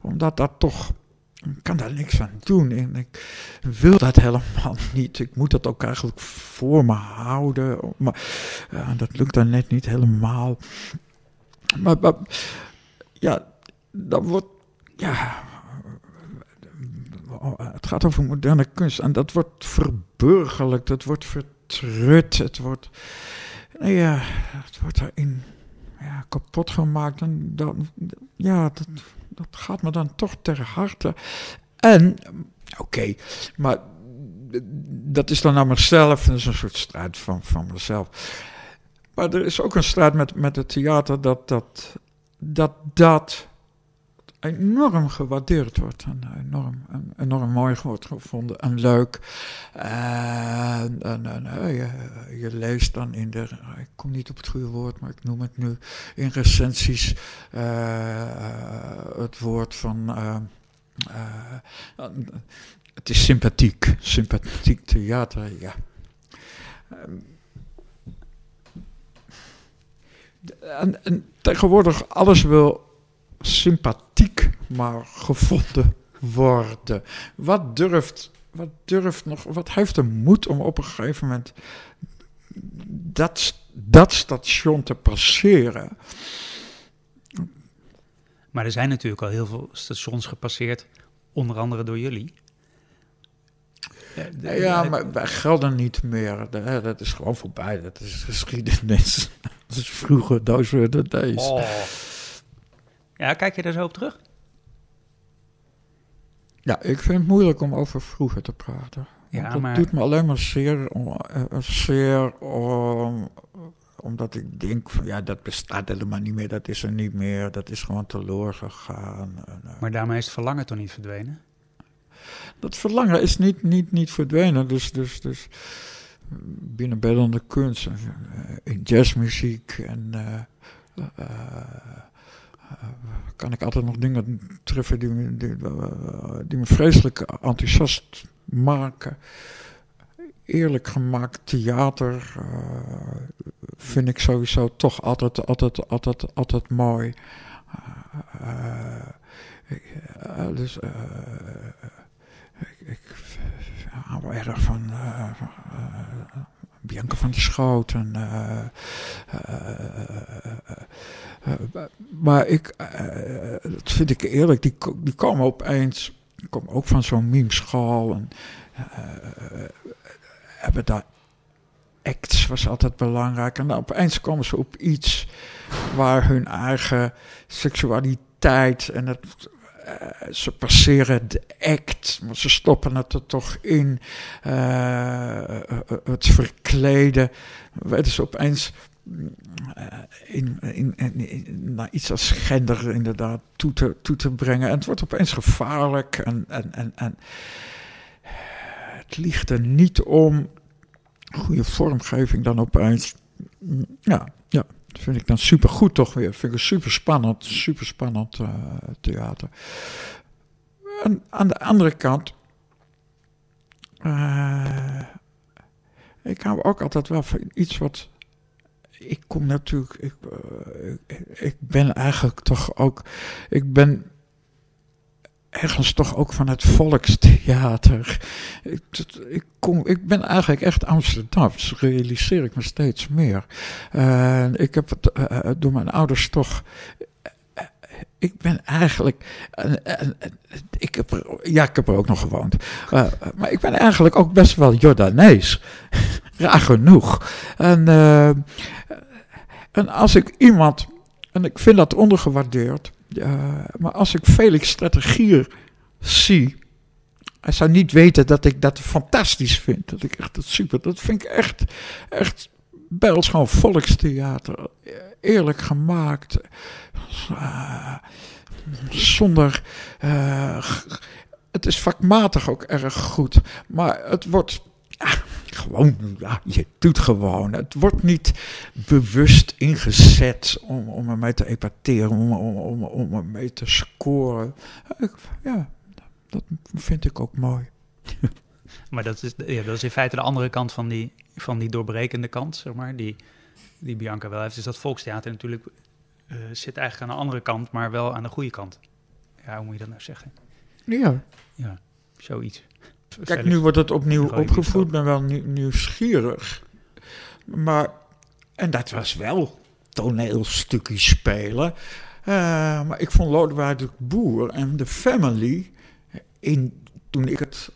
omdat dat toch kan daar niks aan doen. En ik wil dat helemaal *laughs* niet. Ik moet dat ook eigenlijk voor me houden. Maar dat lukt dan net niet helemaal. Maar, ja, dat wordt. Ja, het gaat over moderne kunst. En dat wordt verburgerlijk, dat wordt vertrut, het wordt. Nou ja, het wordt erin ja, kapot gemaakt. En dan, ja, dat, dat gaat me dan toch ter harte. En, oké, maar dat is dan naar mezelf. Dat is een soort strijd van, van mezelf. Maar er is ook een strijd met, met het theater dat dat, dat, dat enorm gewaardeerd wordt. En enorm, enorm mooi wordt gevonden en leuk. En, je, leest dan in de, ik kom niet op het goede woord, maar ik noem het nu, in recensies uh, het woord van... Uh, het is sympathiek, sympathiek theater, ja. En, en tegenwoordig alles wil sympathiek maar gevonden worden. Wat durft, wat durft nog, wat heeft de moed om op een gegeven moment dat, dat station te passeren? Maar er zijn natuurlijk al heel veel stations gepasseerd, onder andere door jullie. ja, maar wij gelden niet meer. Dat is gewoon voorbij. Dat is geschiedenis. *laughs* Dat is vroeger, those were the days. Oh. Ja, kijk je daar zo op terug? Ja, ik vind het moeilijk om over vroeger te praten. Ja, dat maar... doet me alleen maar zeer, uh, zeer um, omdat ik denk van ja, dat bestaat helemaal niet meer, dat is er niet meer, dat is gewoon teloor gegaan. En, uh, maar daarmee is het verlangen toch niet verdwenen? Dat verlangen is niet, niet, niet verdwenen, dus, dus, dus binnen de kunst, in jazzmuziek en kan ik altijd nog dingen treffen die me, die, die me vreselijk enthousiast maken. Eerlijk gemaakt theater uh, vind ik sowieso toch altijd, altijd, altijd, altijd mooi. Uh, dus ik, ik hou erg van Bianca van der Schoot. uh, maar ik, dat vind ik eerlijk, die, die komen opeens, die komen ook van zo'n memeschool en hebben daar acts was altijd belangrijk. En dan opeens komen ze op iets waar hun eigen seksualiteit en het, ze passeren de act, maar ze stoppen het er toch in. het verkleden. Weten ze opeens in, in, naar iets als gender inderdaad toe te, toe te brengen. En het wordt opeens gevaarlijk en, en, en, en het ligt er niet om. Goede vormgeving dan opeens. Ja, ja, dat vind ik dan super goed toch weer. Vind ik super spannend, super spannend uh, theater. En aan de andere kant. Uh, ik hou ook altijd wel van iets wat ik kom natuurlijk, ik, uh, ik, ben eigenlijk toch ook, ik ben ergens toch ook van het volkstheater. Ik, ik, kom, ik ben eigenlijk echt Amsterdams, dat realiseer ik me steeds meer. Uh, ik heb het uh, door mijn ouders toch ik ben eigenlijk. ik heb ja, ik heb er ook nog gewoond. Maar ik ben eigenlijk ook best wel Jordanees. *laughs* Raar genoeg. En, en als ik iemand. En ik vind dat ondergewaardeerd. Maar als ik Felix Strategier zie. Hij zou niet weten dat ik dat fantastisch vind. Dat ik echt dat super. Dat vind ik echt. Echt ons gewoon volkstheater. Eerlijk gemaakt. Uh, zonder. Uh, het is vakmatig ook erg goed. Maar het wordt. Ah, gewoon, ja, je doet gewoon. Het wordt niet bewust ingezet om, om ermee te epateren, om, om, om, om ermee te scoren. Ja, dat vind ik ook mooi. *laughs* Maar dat is, ja, dat is in feite de andere kant van die, van die doorbrekende kant, zeg maar, die, die Bianca wel heeft. Is dat volkstheater natuurlijk uh, zit eigenlijk aan de andere kant, maar wel aan de goede kant. Ja, hoe moet je dat nou zeggen? Ja. Ja, zoiets. Kijk, nu wordt het opnieuw opgevoed, ben wel nieuwsgierig. Maar, en dat was wel toneelstukjes spelen. Uh, maar ik vond Lodewijk de Boer en de Family, in, toen ik het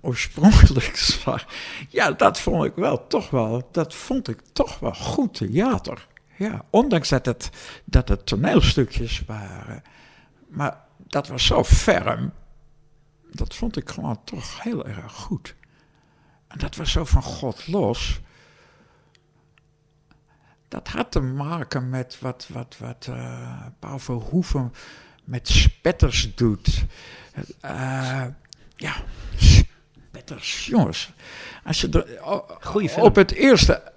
oorspronkelijk *laughs* zag, ja, dat vond ik wel toch wel, dat vond ik toch wel goed theater. Ja, ondanks dat het, dat het toneelstukjes waren. Maar dat was zo ferm. Dat vond ik gewoon toch heel erg goed. En dat was zo van God los. Dat had te maken met wat, wat, wat uh, Paul Verhoeven met spetters doet. Uh, ja, spetters, jongens. Als je er, Op het eerste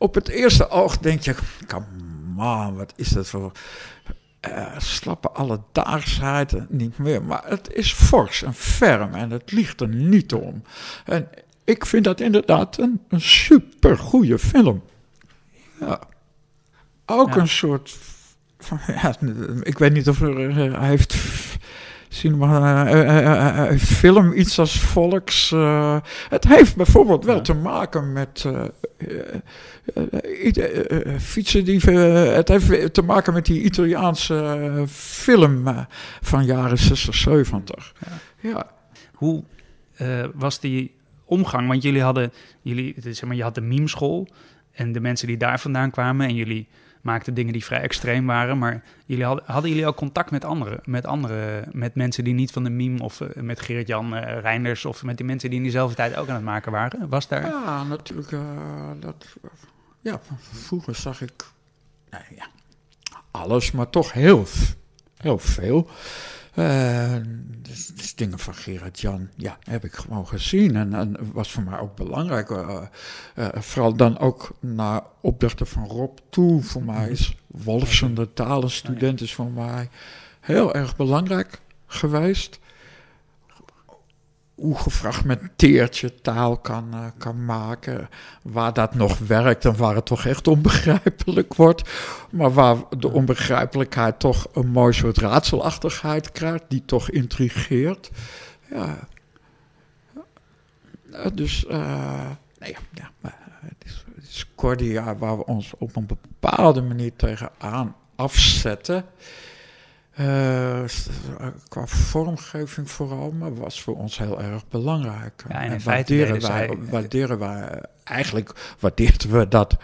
op het eerste oog denk je, come on, wat is dat voor uh, slappe alledaagsheid niet meer. Maar het is fors en ferm en het ligt er niet om. En ik vind dat inderdaad een, een super goede film. Ja. Ook een soort. Ja, ik weet niet of er, hij heeft cinema, uh, film iets als volks. het heeft bijvoorbeeld wel te maken met fietsen die. het heeft te maken met die Italiaanse film van jaren 60, 70. Ja. ja. Hoe was die omgang? Want jullie hadden, jullie, zeg maar, je had de meme-school en de mensen die daar vandaan kwamen en jullie maakten dingen die vrij extreem waren. Maar jullie hadden, hadden jullie ook contact met anderen? Met, andere, met mensen die niet van de meme of uh, met Gerrit-Jan uh, Reinders of met die mensen die in diezelfde tijd ook aan het maken waren? Was daar... Ja, natuurlijk. Uh, dat, ja, vroeger zag ik nou ja, alles, maar toch heel, heel veel. Uh, dus, dus, dingen van Gerard Jan, ja, heb ik gewoon gezien. En, en was voor mij ook belangrijk. Uh, uh, vooral dan ook naar opdrachten van Rob toe. Voor mij is Wolfsen, de talenstudent, is voor mij heel erg belangrijk geweest hoe gefragmenteerd je taal kan, uh, kan maken. Waar dat nog werkt en waar het toch echt onbegrijpelijk wordt. Maar waar de onbegrijpelijkheid toch een mooi soort raadselachtigheid krijgt, die toch intrigeert. Ja. dus, uh, nee, ja, het is, het is Cordia waar we ons op een bepaalde manier tegenaan afzetten. Uh, qua vormgeving vooral, maar was voor ons heel erg belangrijk. Ja, en waarderen wij, waarderen wij, eigenlijk waardeerden we dat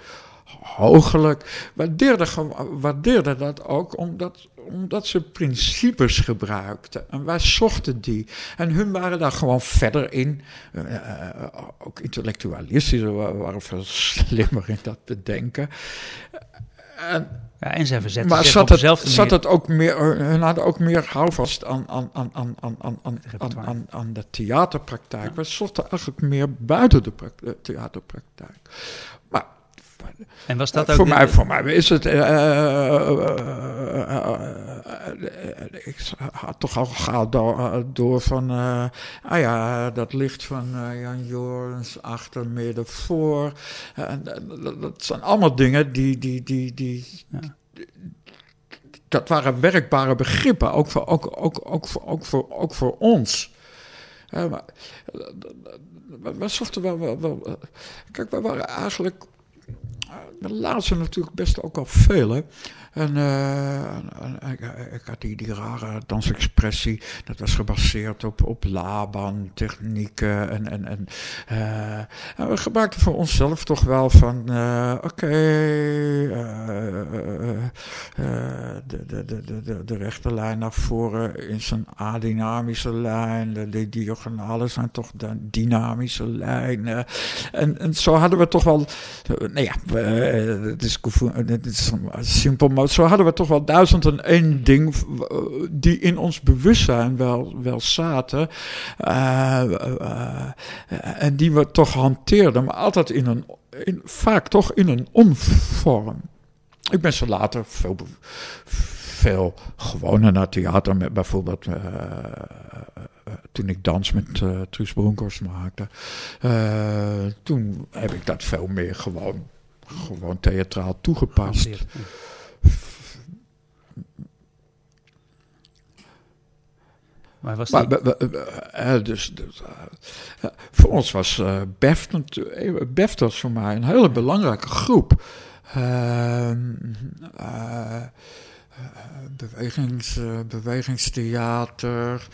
hoogelijk. Waardeerden, waardeerden dat ook omdat, omdat ze principes gebruikten. En wij zochten die. En hun waren daar gewoon verder in. Uh, ook intellectualistisch, we waren veel slimmer in dat bedenken. En, ja, en ze verzetten maar zat het, zat het ook meer, hun hadden ook meer houvast aan, aan, aan, aan, aan, aan, aan, aan, aan de theaterpraktijk. Ja. We zochten eigenlijk meer buiten de theaterpraktijk. En was dat ook voor, mij, voor mij is het. Uh, ik had toch al gehaald door, door van. ah ja, dat licht van Jan Jorens, achter, midden, voor. dat zijn allemaal dingen die. die, die, die ja. Dat waren werkbare begrippen, ook voor, ook, ook, ook voor, ook voor, ook voor ons. maar, we zochten wel, wel, wel. Kijk, we waren eigenlijk de laatste natuurlijk best ook al veel. Hè? En, uh, ik, ik, had die, die rare dansexpressie, dat was gebaseerd op, op Laban, technieken. En, en, en, en we gebruikten voor onszelf toch wel van: uh, oké, de, de, de, de, de rechte lijn naar voren is een adynamische lijn, de, de diagonale zijn toch de dynamische lijnen. En, en zo hadden we toch wel, nou ja, het is, het is simpel, zo hadden we toch wel duizend en één ding die in ons bewustzijn wel, wel zaten. Uh, uh, en die we toch hanteerden, maar altijd in een, in, vaak toch in een onvorm. Ik ben ze later veel, veel gewoner naar theater, met bijvoorbeeld toen ik dans met uh, Truus Bronkhorst maakte. toen heb ik dat veel meer gewoon, gewoon theatraal toegepast. Waar was die? Maar, dus, dus voor ons was uh, BEFT, BEFT was voor mij een hele belangrijke groep. Ehm, bewegings, bewegingstheater,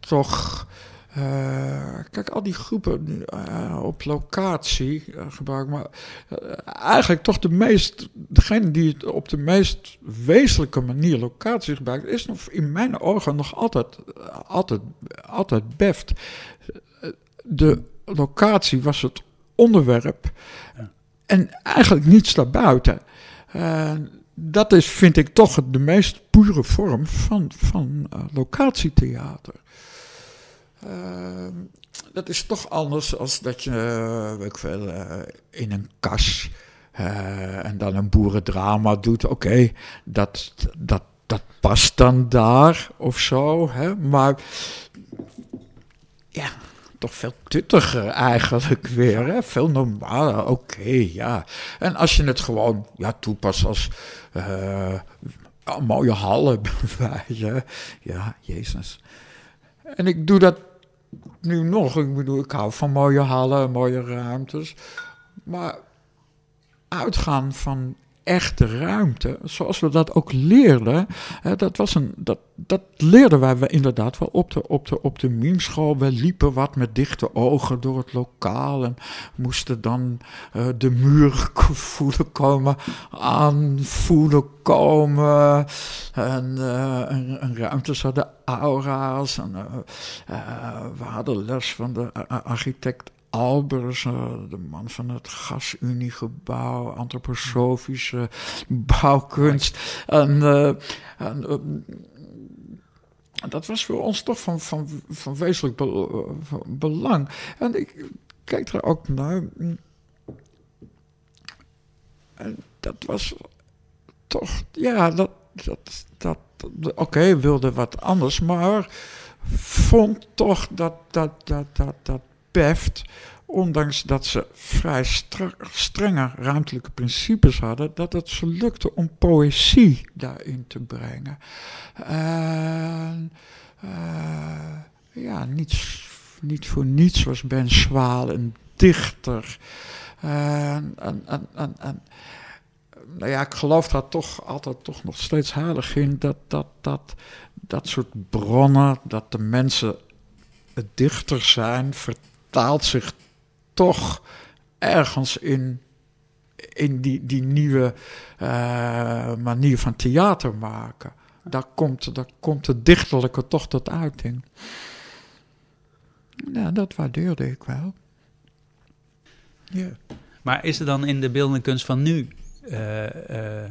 toch uh, kijk, al die groepen uh, op locatie uh, gebruiken, maar eigenlijk toch de meest, degene die het op de meest wezenlijke manier locatie gebruikt, is nog in mijn ogen nog altijd, altijd, altijd beft. De locatie was het onderwerp ja. en eigenlijk niets daarbuiten. dat is, vind ik, toch de meest pure vorm van, van locatietheater. Ehm, dat is toch anders als dat je, uh, weet ik veel, uh, in een kas uh, en dan een boerendrama doet. Oké, dat, dat, dat past dan daar of zo. Hè? Maar ja, toch veel tuttiger eigenlijk weer. Hè? Veel normaler, oké, ja. En als je het gewoon ja, toepast als mooie hallen, *laughs* ja, jezus. En ik doe dat nu nog. Ik bedoel, ik hou van mooie hallen, mooie ruimtes. Maar uitgaan van echte ruimte, zoals we dat ook leerden, hè, dat, was een, dat, dat leerden wij inderdaad wel op de, op de, op de memeschool. We liepen wat met dichte ogen door het lokaal en moesten dan uh, de muur *laughs* voelen komen, aanvoelen komen. En, uh, en ruimtes hadden aura's. En, uh, we hadden les van de architect Albers, de man van het Gasuniegebouw, antroposofische bouwkunst. En, uh, en uh, dat was voor ons toch van, van, van wezenlijk belang. En ik kijk er ook naar. En dat was toch, ja, dat, dat, dat oké, wilde wat anders, maar vond toch dat, dat, dat, dat ondanks dat ze vrij strenge ruimtelijke principes hadden, dat het ze lukte om poëzie daarin te brengen. En, uh, ja, niets, niet voor niets was Ben Zwaal een dichter. En, en, en, en, nou ja, ik geloof daar toch altijd toch nog steeds heilig in dat dat, dat, dat soort bronnen, dat de mensen het dichter zijn, vertaalt zich toch ergens in, in die, die nieuwe uh, manier van theater maken. Daar komt, daar komt het dichterlijke toch tot uiting. Ja, dat waardeerde ik wel. Ja. Maar is er dan in de beeldende kunst van nu... Uh, uh,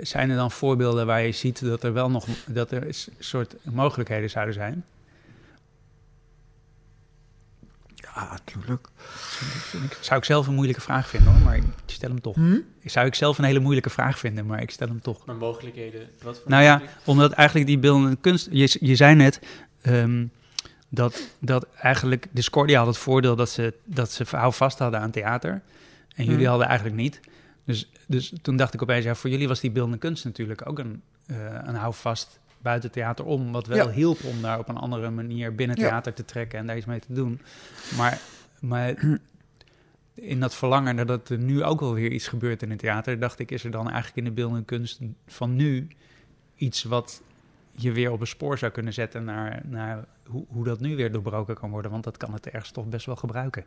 zijn er dan voorbeelden waar je ziet dat er wel nog dat er soort mogelijkheden zouden zijn? Ja, natuurlijk. Zou ik zelf een moeilijke vraag vinden hoor, maar ik stel hem toch. Hm? Zou ik zelf een hele moeilijke vraag vinden, maar ik stel hem toch. Maar mogelijkheden, wat voor Nou ja, omdat eigenlijk die beeldende kunst... Je, je zei net um, dat, dat eigenlijk Discordia had het voordeel dat ze, dat ze vast hadden aan theater. En jullie hm. hadden eigenlijk niet. Dus, dus toen dacht ik opeens, ja, voor jullie was die beeldende kunst natuurlijk ook een, uh, een houvast buiten theater om. Wat wel hielp om daar op een andere manier binnen theater te trekken en daar iets mee te doen. Maar, maar in dat verlangen dat er nu ook wel weer iets gebeurt in het theater, dacht ik, is er dan eigenlijk in de beeldende kunst van nu iets wat je weer op een spoor zou kunnen zetten naar, naar hoe, hoe dat nu weer doorbroken kan worden. Want dat kan het ergens toch best wel gebruiken.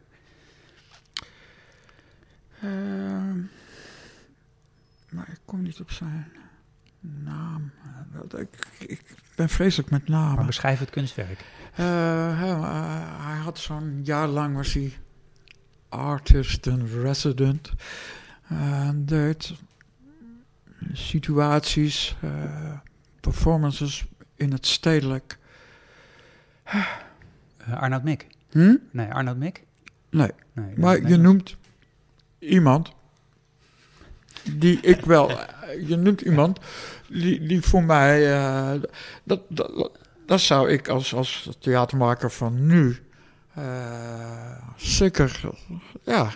Uh, maar ik kom niet op zijn naam. Ik, ik ben vreselijk met namen. Maar beschrijf het kunstwerk. Uh, hij, hij had zo'n jaar lang was hij artist en resident. En deed situaties, performances in het stedelijk. Arnoud Mik? Hm? Nee, Arnoud Mik? Nee. nee maar je noemt iemand die ik wel. Je noemt iemand die, die voor mij. Uh, dat, dat, dat zou ik als, als theatermaker van nu. Uh, zeker ja,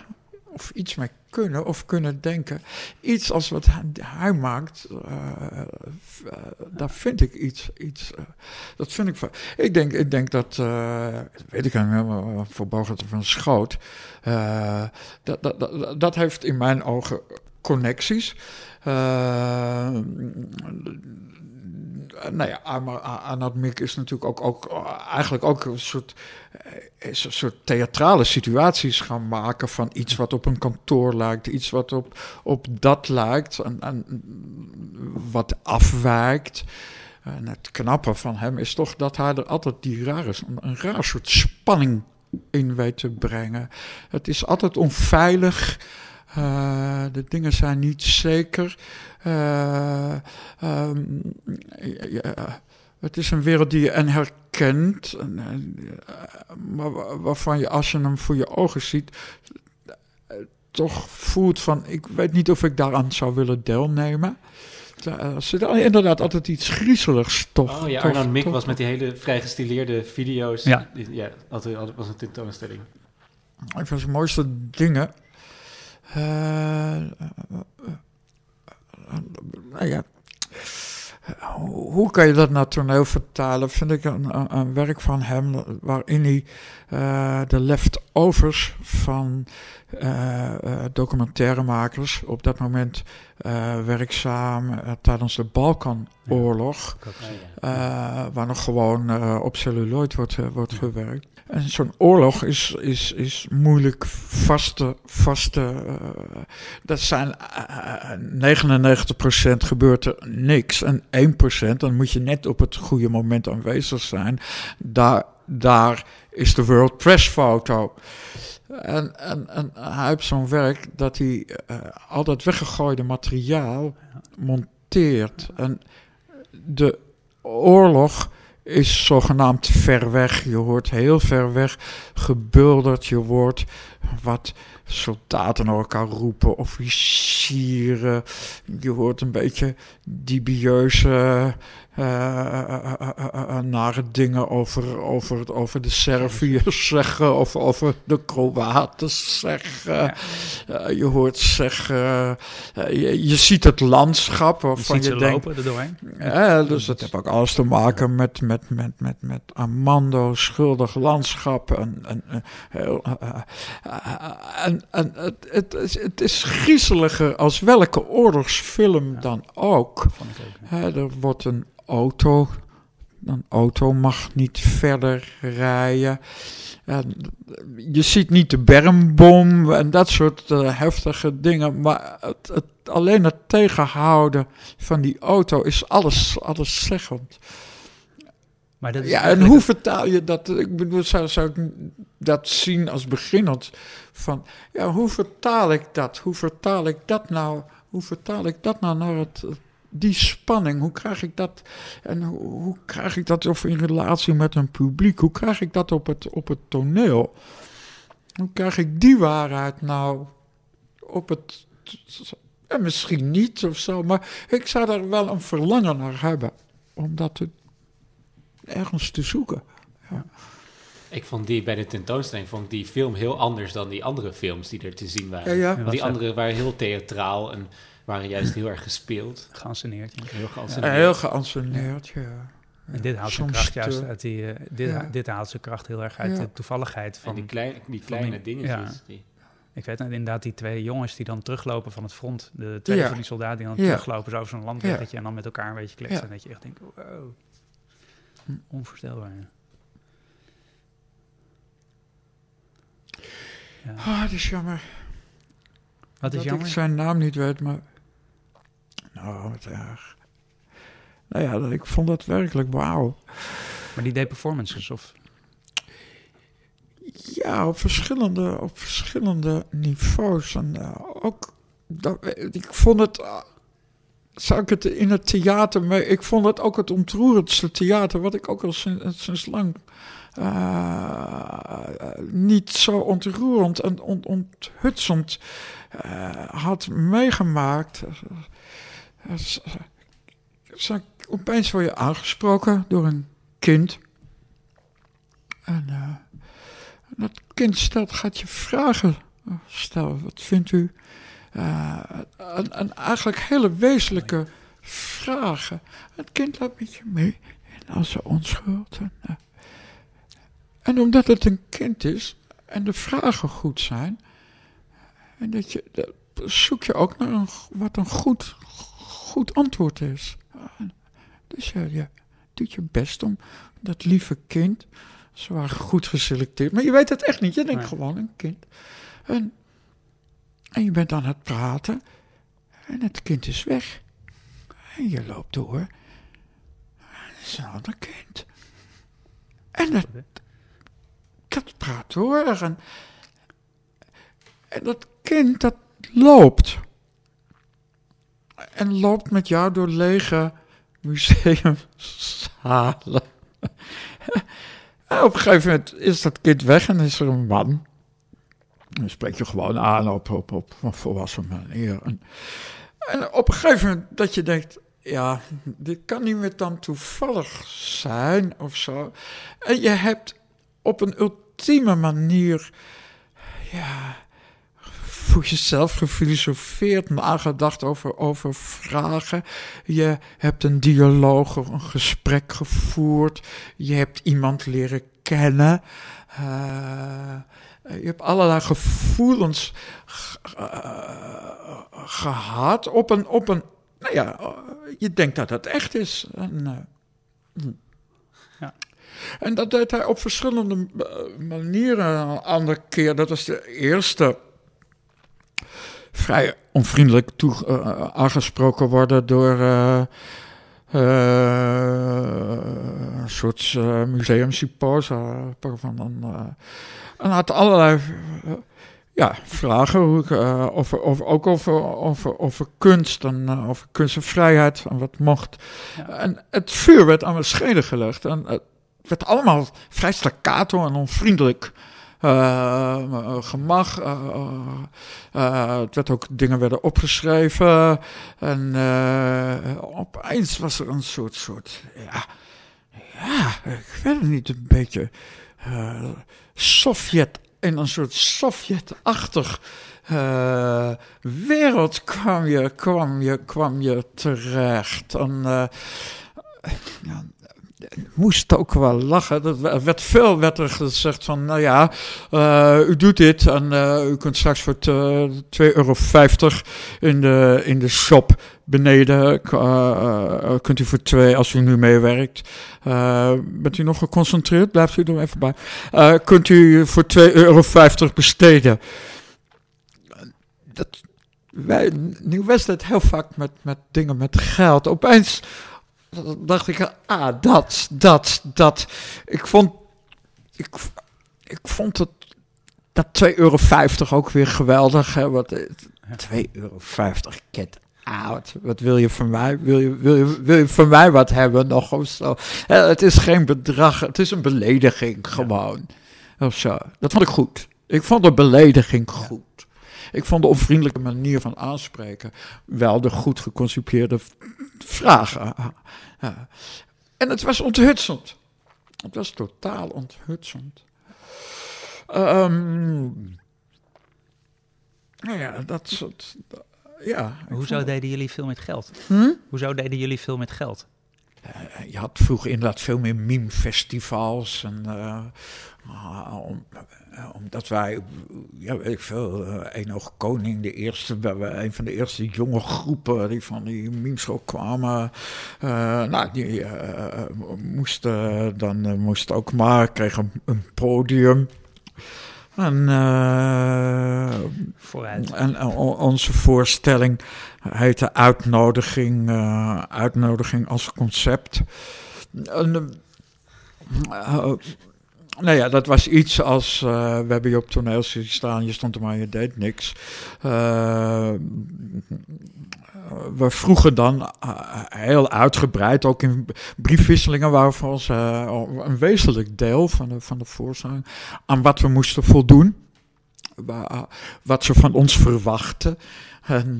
of iets mee kunnen of kunnen denken. Iets als wat hij, maakt, uh, daar vind ik iets. iets dat vind ik. Ik denk, ik denk dat, weet ik niet voor van Schoot. dat, dat, dat, dat heeft in mijn ogen connecties. nou ja, anatomiek is natuurlijk ook, ook eigenlijk ook een soort, is een soort theatrale situaties gaan maken van iets wat op een kantoor lijkt, iets wat op, op dat lijkt en, en wat afwijkt. En het knappe van hem is toch dat hij er altijd die rare, een raar soort spanning in weet te brengen. Het is altijd onveilig. Uh, de dingen zijn niet zeker. Uh, um, ja, het is een wereld die je en herkent, maar waarvan je als je hem voor je ogen ziet, toch voelt van, ik weet niet of ik daaraan zou willen deelnemen. Er zit inderdaad altijd iets griezeligs toch. Oh ja, Arnold Mick was met die hele vrij gestileerde video's. Ja, ja altijd, was een tentoonstelling. Een van zijn mooiste dingen. Uh, nou ja, hoe kan je dat naar toneel vertalen? Vind ik een, een, werk van hem waarin hij uh, de leftovers van uh, documentairemakers, op dat moment werkzaam tijdens de Balkanoorlog, ja. waar nog gewoon op celluloid wordt, wordt gewerkt. En zo'n oorlog is, is, is moeilijk vaste, vaste uh, dat zijn uh, 99% gebeurt er niks. En 1%, dan moet je net op het goede moment aanwezig zijn. Daar, daar is de World Press foto. En, en, en hij heeft zo'n werk dat hij al dat weggegooide materiaal monteert. En de oorlog is zogenaamd ver weg. Je hoort heel ver weg gebulderd. Je hoort wat soldaten naar elkaar roepen, officieren. Je hoort een beetje dubieuze uh, nare dingen over, over, over de Serviërs *laughs* zeggen of over de Kroaten zeggen. Ja. je hoort zeggen, je, je, ziet het landschap waarvan je, je denkt... Ja, dus dat heeft ook alles te maken met, met, met, met, met Armando, schuldig landschap. En, en, en, en het, het, is, het is griezeliger als welke oorlogsfilm dan ook. er wordt een auto. Een auto mag niet verder rijden. En je ziet niet de bermbom en dat soort uh, heftige dingen. Maar het, het, alleen het tegenhouden van die auto is alles, alles zeggend. Maar dat is ja, en hoe vertaal je dat? Ik bedoel, zou, zou ik dat zien als beginnend? Van, ja, hoe vertaal ik dat? Hoe vertaal ik dat nou? Hoe vertaal ik dat nou naar het, die spanning, hoe krijg ik dat? En hoe, hoe, krijg ik dat of in relatie met een publiek? Hoe krijg ik dat op het, op het toneel? Hoe krijg ik die waarheid nou op het. En misschien niet of zo, maar ik zou daar wel een verlangen naar hebben. Om dat ergens te zoeken. Ja. Ik vond die bij de tentoonstelling vond die film heel anders dan die andere films die er te zien waren. Ja, ja. Die andere waren heel theatraal en waren juist heel erg gespeeld. Geanceneerd. Ja. Heel geanceneerd. Heel geanceneerd, ja. En dit haalt zijn kracht juist uit die. Uh, dit, dit haalt zijn kracht heel erg uit de toevalligheid van. En die, klein, die kleine dingetjes. Die, ik weet inderdaad die twee jongens die dan teruglopen van het front. De twee van die soldaten die dan teruglopen zo over zo'n landweggetje en dan met elkaar een beetje kletsen. En dat je echt denkt, wow. Onvoorstelbaar. Ja. Ah, dat is jammer. Wat is dat jammer? ik zijn naam niet weet, maar Oh, wat erg. Nou ja, ik vond dat werkelijk wauw. Maar die deed performances of? Ja, op verschillende, op verschillende niveaus. En uh, ook, dat, ik vond het, uh, zou ik het in het theater mee, ik vond het ook het ontroerendste theater, wat ik ook al sinds, lang uh, niet zo ontroerend en on, onthutsend had meegemaakt opeens word je aangesproken door een kind. En dat kind stelt, gaat je vragen stel, wat vindt u? En, en, eigenlijk hele wezenlijke vragen. Het kind laat een beetje mee in onze onschuld. En, en omdat het een kind is en de vragen goed zijn, en dat je, dat zoek je ook naar een, wat een goed, goed antwoord is. Dus ja, je doet je best om dat lieve kind. Ze waren goed geselecteerd. Maar je weet het echt niet. Je denkt gewoon een kind. En, en je bent aan het praten. En het kind is weg. En je loopt door. Het is een ander kind. En dat, dat praat door. En, en dat kind dat loopt. En loopt met jou door lege museumzalen. *laughs* en op een gegeven moment is dat kind weg en is er een man. Dan spreek je gewoon aan op, op, op een volwassen manier. En, op een gegeven moment dat je denkt, ja, dit kan niet meer dan toevallig zijn of zo. En je hebt op een ultieme manier, ja, voor jezelf gefilosofeerd, nagedacht over, over vragen. Je hebt een dialoog, een gesprek gevoerd. Je hebt iemand leren kennen. Uh, je hebt allerlei gevoelens uh, gehad op een, op een, nou ja, je denkt dat het echt is. En, uh, ja. en dat deed hij op verschillende manieren. Een andere keer, dat was de eerste vrij onvriendelijk toe, uh, aangesproken worden door uh, een soort museumsymposa. Van een, en had allerlei ja, vragen hoe ik, over, over, ook over, over, over kunst en over kunst en vrijheid en wat mocht. En het vuur werd aan mijn schenen gelegd en het werd allemaal vrij staccato en onvriendelijk uh, gemag. Uh, het werd ook, dingen werden opgeschreven. En opeens was er een soort, soort ja, ja, ik weet het niet, een beetje Sovjet, in een soort Sovjetachtig wereld kwam je, kwam je, kwam je terecht. En, ja, moest ook wel lachen. Er werd veel werd er gezegd van, nou ja, uh, u doet dit en uh, u kunt straks voor 2,50 euro in de, in de shop beneden, uh, kunt u voor 2 als u nu meewerkt. bent u nog geconcentreerd? Blijft u er even bij. kunt u voor 2,50 euro besteden. Dat, wij, het heel vaak met, met dingen met geld. Opeens dacht ik, ah, dat, dat, dat. Ik vond, ik, ik vond het, dat 2,50 euro ook weer geweldig. Hè? Wat, 2,50 euro, get out. Wat wil je van mij? Wil je, wil je, wil je van mij wat hebben nog of zo? Het is geen bedrag, het is een belediging gewoon. Of zo. Dat vond ik goed. Ik vond de belediging goed. Ik vond de onvriendelijke manier van aanspreken wel de goed geconcipeerde vragen. Ja. En het was onthutsend. Het was totaal onthutsend. Um, nou ja, dat soort. Ja, Hoezo deden jullie veel met geld? Hm? Hoezo deden jullie veel met geld? Uh, je had vroeger inderdaad veel meer meme-festivals. En, uh, om, uh, omdat wij, ja, weet ik veel, uh, oog Koning, de eerste, een van de eerste jonge groepen die van die memes ook kwamen. Uh, nou, die moesten dan moest ook maar, kregen een, podium. En, Vooruit. en onze voorstelling heette Uitnodiging, Uitnodiging als concept. En, nou ja, dat was iets als, uh, we hebben je op toneel staan, je stond er maar, je deed niks. Uh, we vroegen dan uh, heel uitgebreid, ook in briefwisselingen, waarvan ze een wezenlijk deel van de, van de aan wat we moesten voldoen. Wat ze van ons verwachten. En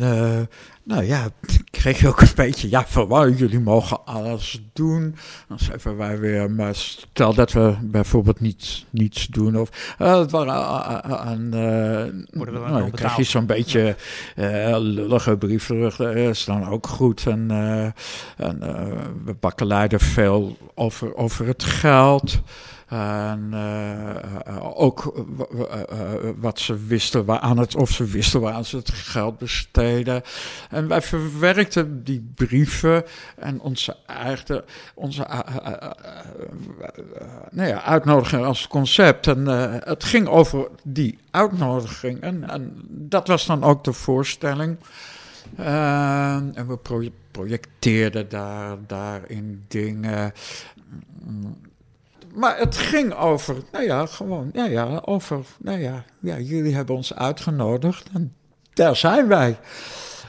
nou ja, kreeg je ook een beetje, ja, van jullie mogen alles doen. Dan zeiden wij weer, maar stel dat we bijvoorbeeld niets, niets doen. Of uh, het waren aan, uh, nou, dan krijg je zo'n beetje uh, lullige brief terug. Dat is dan ook goed. En, en we bakken veel over, over het geld. En uh, ook uh, wat ze wisten waar aan het, of ze wisten waar ze het geld besteden. En wij verwerkten die brieven en onze eigen onze, nou ja, uitnodiging als concept. En het ging over die uitnodiging. En, en dat was dan ook de voorstelling. en we projecteerden daar, daarin dingen maar het ging over, nou ja, gewoon, ja, ja, over, nou ja, ja, jullie hebben ons uitgenodigd en daar zijn wij.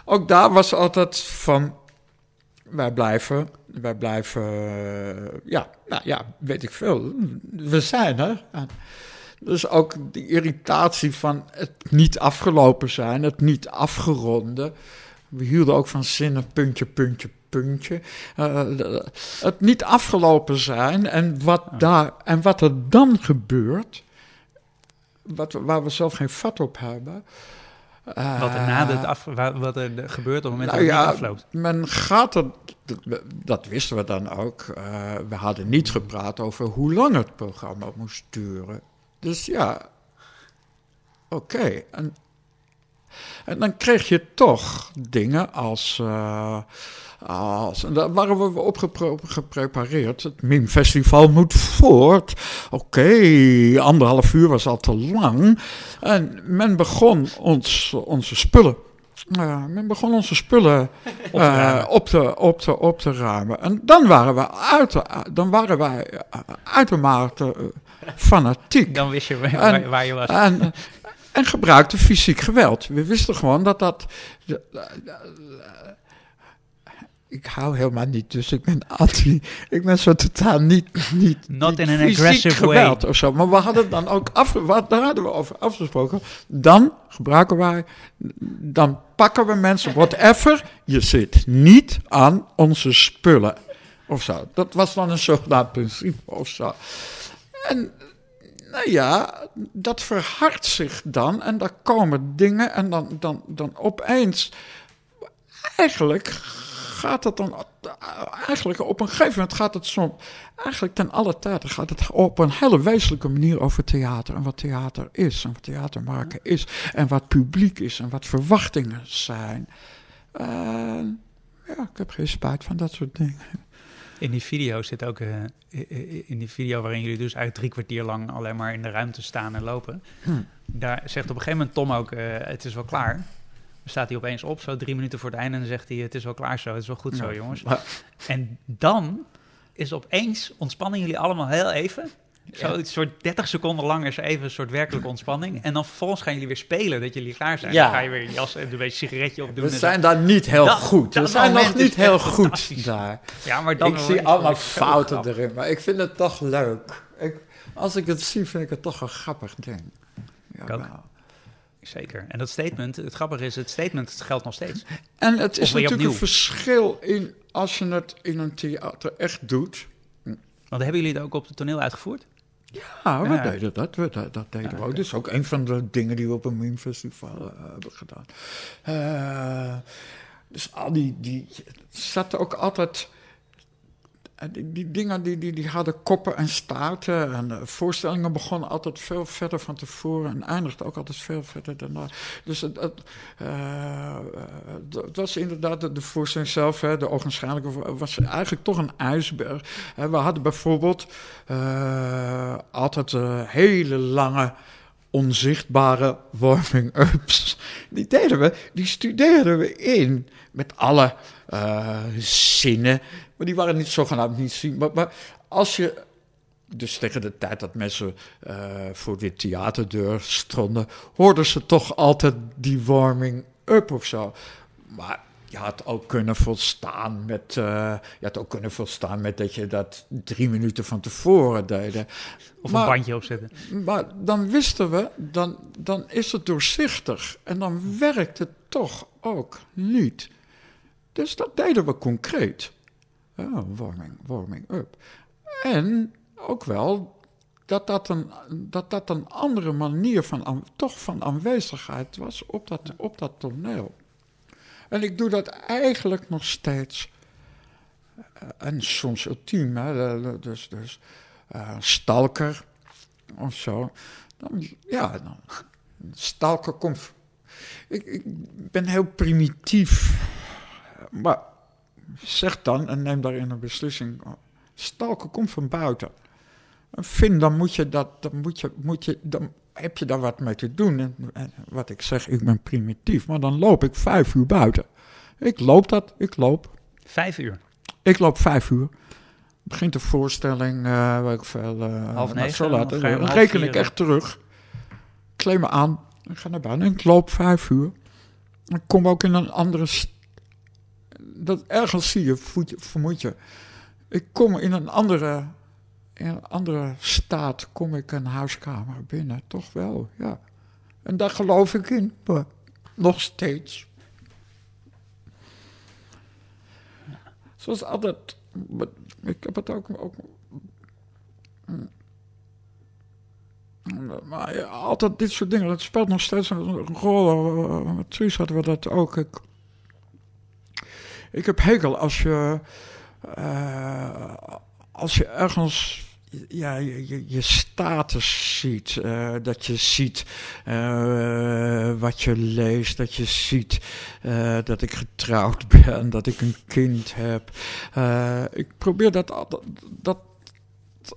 Ook daar was altijd van, wij blijven, wij blijven, ja, nou ja, weet ik veel, we zijn er. dus ook die irritatie van het niet afgelopen zijn, het niet afgeronde. We hielden ook van zinnen, puntje, puntje, puntje. Uh, het niet afgelopen zijn en wat, daar, en wat er dan gebeurt, wat, waar we zelf geen vat op hebben. Uh, wat er na het af, wat er gebeurt op het moment nou dat het ja, afloopt. Men gaat er, dat wisten we dan ook. Uh, we hadden niet gepraat over hoe lang het programma moest duren. Dus ja, oké. En, en dan kreeg je toch dingen als. Als, en daar waren we op geprepareerd. Het MIM-festival moet voort. Oké, anderhalf uur was al te lang. En men begon ons, onze spullen uh, men begon onze spullen op, te uh, op, te, op, te, op te ruimen. En dan waren, we uit, dan waren wij uh, uitermate fanatiek. Dan wist je waar, waar je was. En, en gebruikte fysiek geweld. We wisten gewoon dat dat ik hou helemaal niet, dus ik ben anti. Ik ben zo totaal niet. niet Not niet in an aggressive geweld way. of zo. Maar we hadden dan ook af, wat, daar hadden we over afgesproken. Dan gebruiken wij, dan pakken we mensen, whatever. Je zit niet aan onze spullen of zo. Dat was dan een zogenaamd principe of zo. En nou ja, dat verhardt zich dan en daar komen dingen en dan, dan, dan opeens. Eigenlijk gaat het dan eigenlijk op een gegeven moment gaat het zo, eigenlijk ten alle tijden gaat het op een hele wezenlijke manier over theater en wat theater is en wat theater maken is en wat publiek is en wat verwachtingen zijn. ja, ik heb geen spijt van dat soort dingen. In die video zit ook, uh, in die video waarin jullie dus eigenlijk drie kwartier lang alleen maar in de ruimte staan en lopen. Hm. Daar zegt op een gegeven moment Tom ook, uh, het is wel klaar staat hij opeens op, zo drie minuten voor het einde, en dan zegt hij: Het is wel klaar zo, het is wel goed zo, jongens. En dan is opeens ontspannen jullie allemaal heel even. Zo een soort 30 seconden lang is er even een soort werkelijke ontspanning. En dan vervolgens gaan jullie weer spelen dat jullie klaar zijn. Ja. Dan ga je weer je jas en een beetje sigaretje opdoen. We zijn daar niet heel goed. We zijn nog niet heel goed daar. Ja, maar dan ik zie allemaal fouten erin, maar ik vind het toch leuk. Ik, als ik het zie, vind ik het toch een grappig ding. Ja, nou. Zeker. En dat statement, het grappige is, het statement geldt nog steeds. En het is natuurlijk een verschil in als je het in een theater echt doet. Want hebben jullie het ook op het toneel uitgevoerd? Ja, we deden dat. We, dat, dat deden we ook. Dat is ook een van de dingen die we op een meme festival uh, hebben gedaan. Uh, dus al die, die zat ook altijd die, die, dingen die, die, die hadden koppen en staarten. En de voorstellingen begonnen altijd veel verder van tevoren en eindigden ook altijd veel verder daarna. Dus het, het was inderdaad de, voorstelling zelf, hè, de ogenschijnlijke, was eigenlijk toch een ijsberg. we hadden bijvoorbeeld altijd hele lange onzichtbare warming-ups. Die deden we, die studeerden we in met alle zinnen. Maar die waren niet zogenaamd niet zien. Maar, maar als je dus tegen de tijd dat mensen uh, voor dit theaterdeur stonden, hoorden ze toch altijd die warming up of zo. Maar je had ook kunnen volstaan met, uh, je had ook kunnen volstaan met dat je dat drie minuten van tevoren deed. Of een bandje opzetten. Maar dan wisten we, dan, dan is het doorzichtig en dan werkt het toch ook niet. Dus dat deden we concreet. Ja, warming, warming up. En ook wel dat dat een, dat dat een andere manier van, toch van aanwezigheid was op dat, op dat toneel. En ik doe dat eigenlijk nog steeds. Eh, en soms ultiem, hè, dus, dus uh, stalker of zo. Dan, ja, dan, stalker komt. Ik, ik ben heel primitief. Maar zeg dan en neem daarin een beslissing. Stalker komt van buiten. Vind, dan moet je dat, dan moet je, moet je, dan heb je daar wat mee te doen. En, en, wat ik zeg, ik ben primitief, maar dan loop ik vijf uur buiten. Ik loop dat, ik loop. Vijf uur? Ik loop vijf uur. Begint de voorstelling, uh, waar ik veel... Uh, half negen? Zo laat, dan reken ik echt terug. Kleem me aan, ik ga naar buiten en ik loop vijf uur. Ik kom ook in een andere... Dat, ergens zie je, vermoed je. Ik kom in een andere in een andere staat kom ik een huiskamer binnen. Toch wel, ja. En daar geloof ik in, maar nog steeds. Zoals altijd, ik heb het ook. maar altijd dit soort dingen, dat speelt nog steeds een rol. Met hadden we dat ook. Ik, ik heb hekel als je. Uh, als je ergens ja, je, je status ziet. Uh, dat je ziet uh, wat je leest. Dat je ziet dat ik getrouwd *laughs* ben. Dat ik een kind heb. ik probeer dat, dat.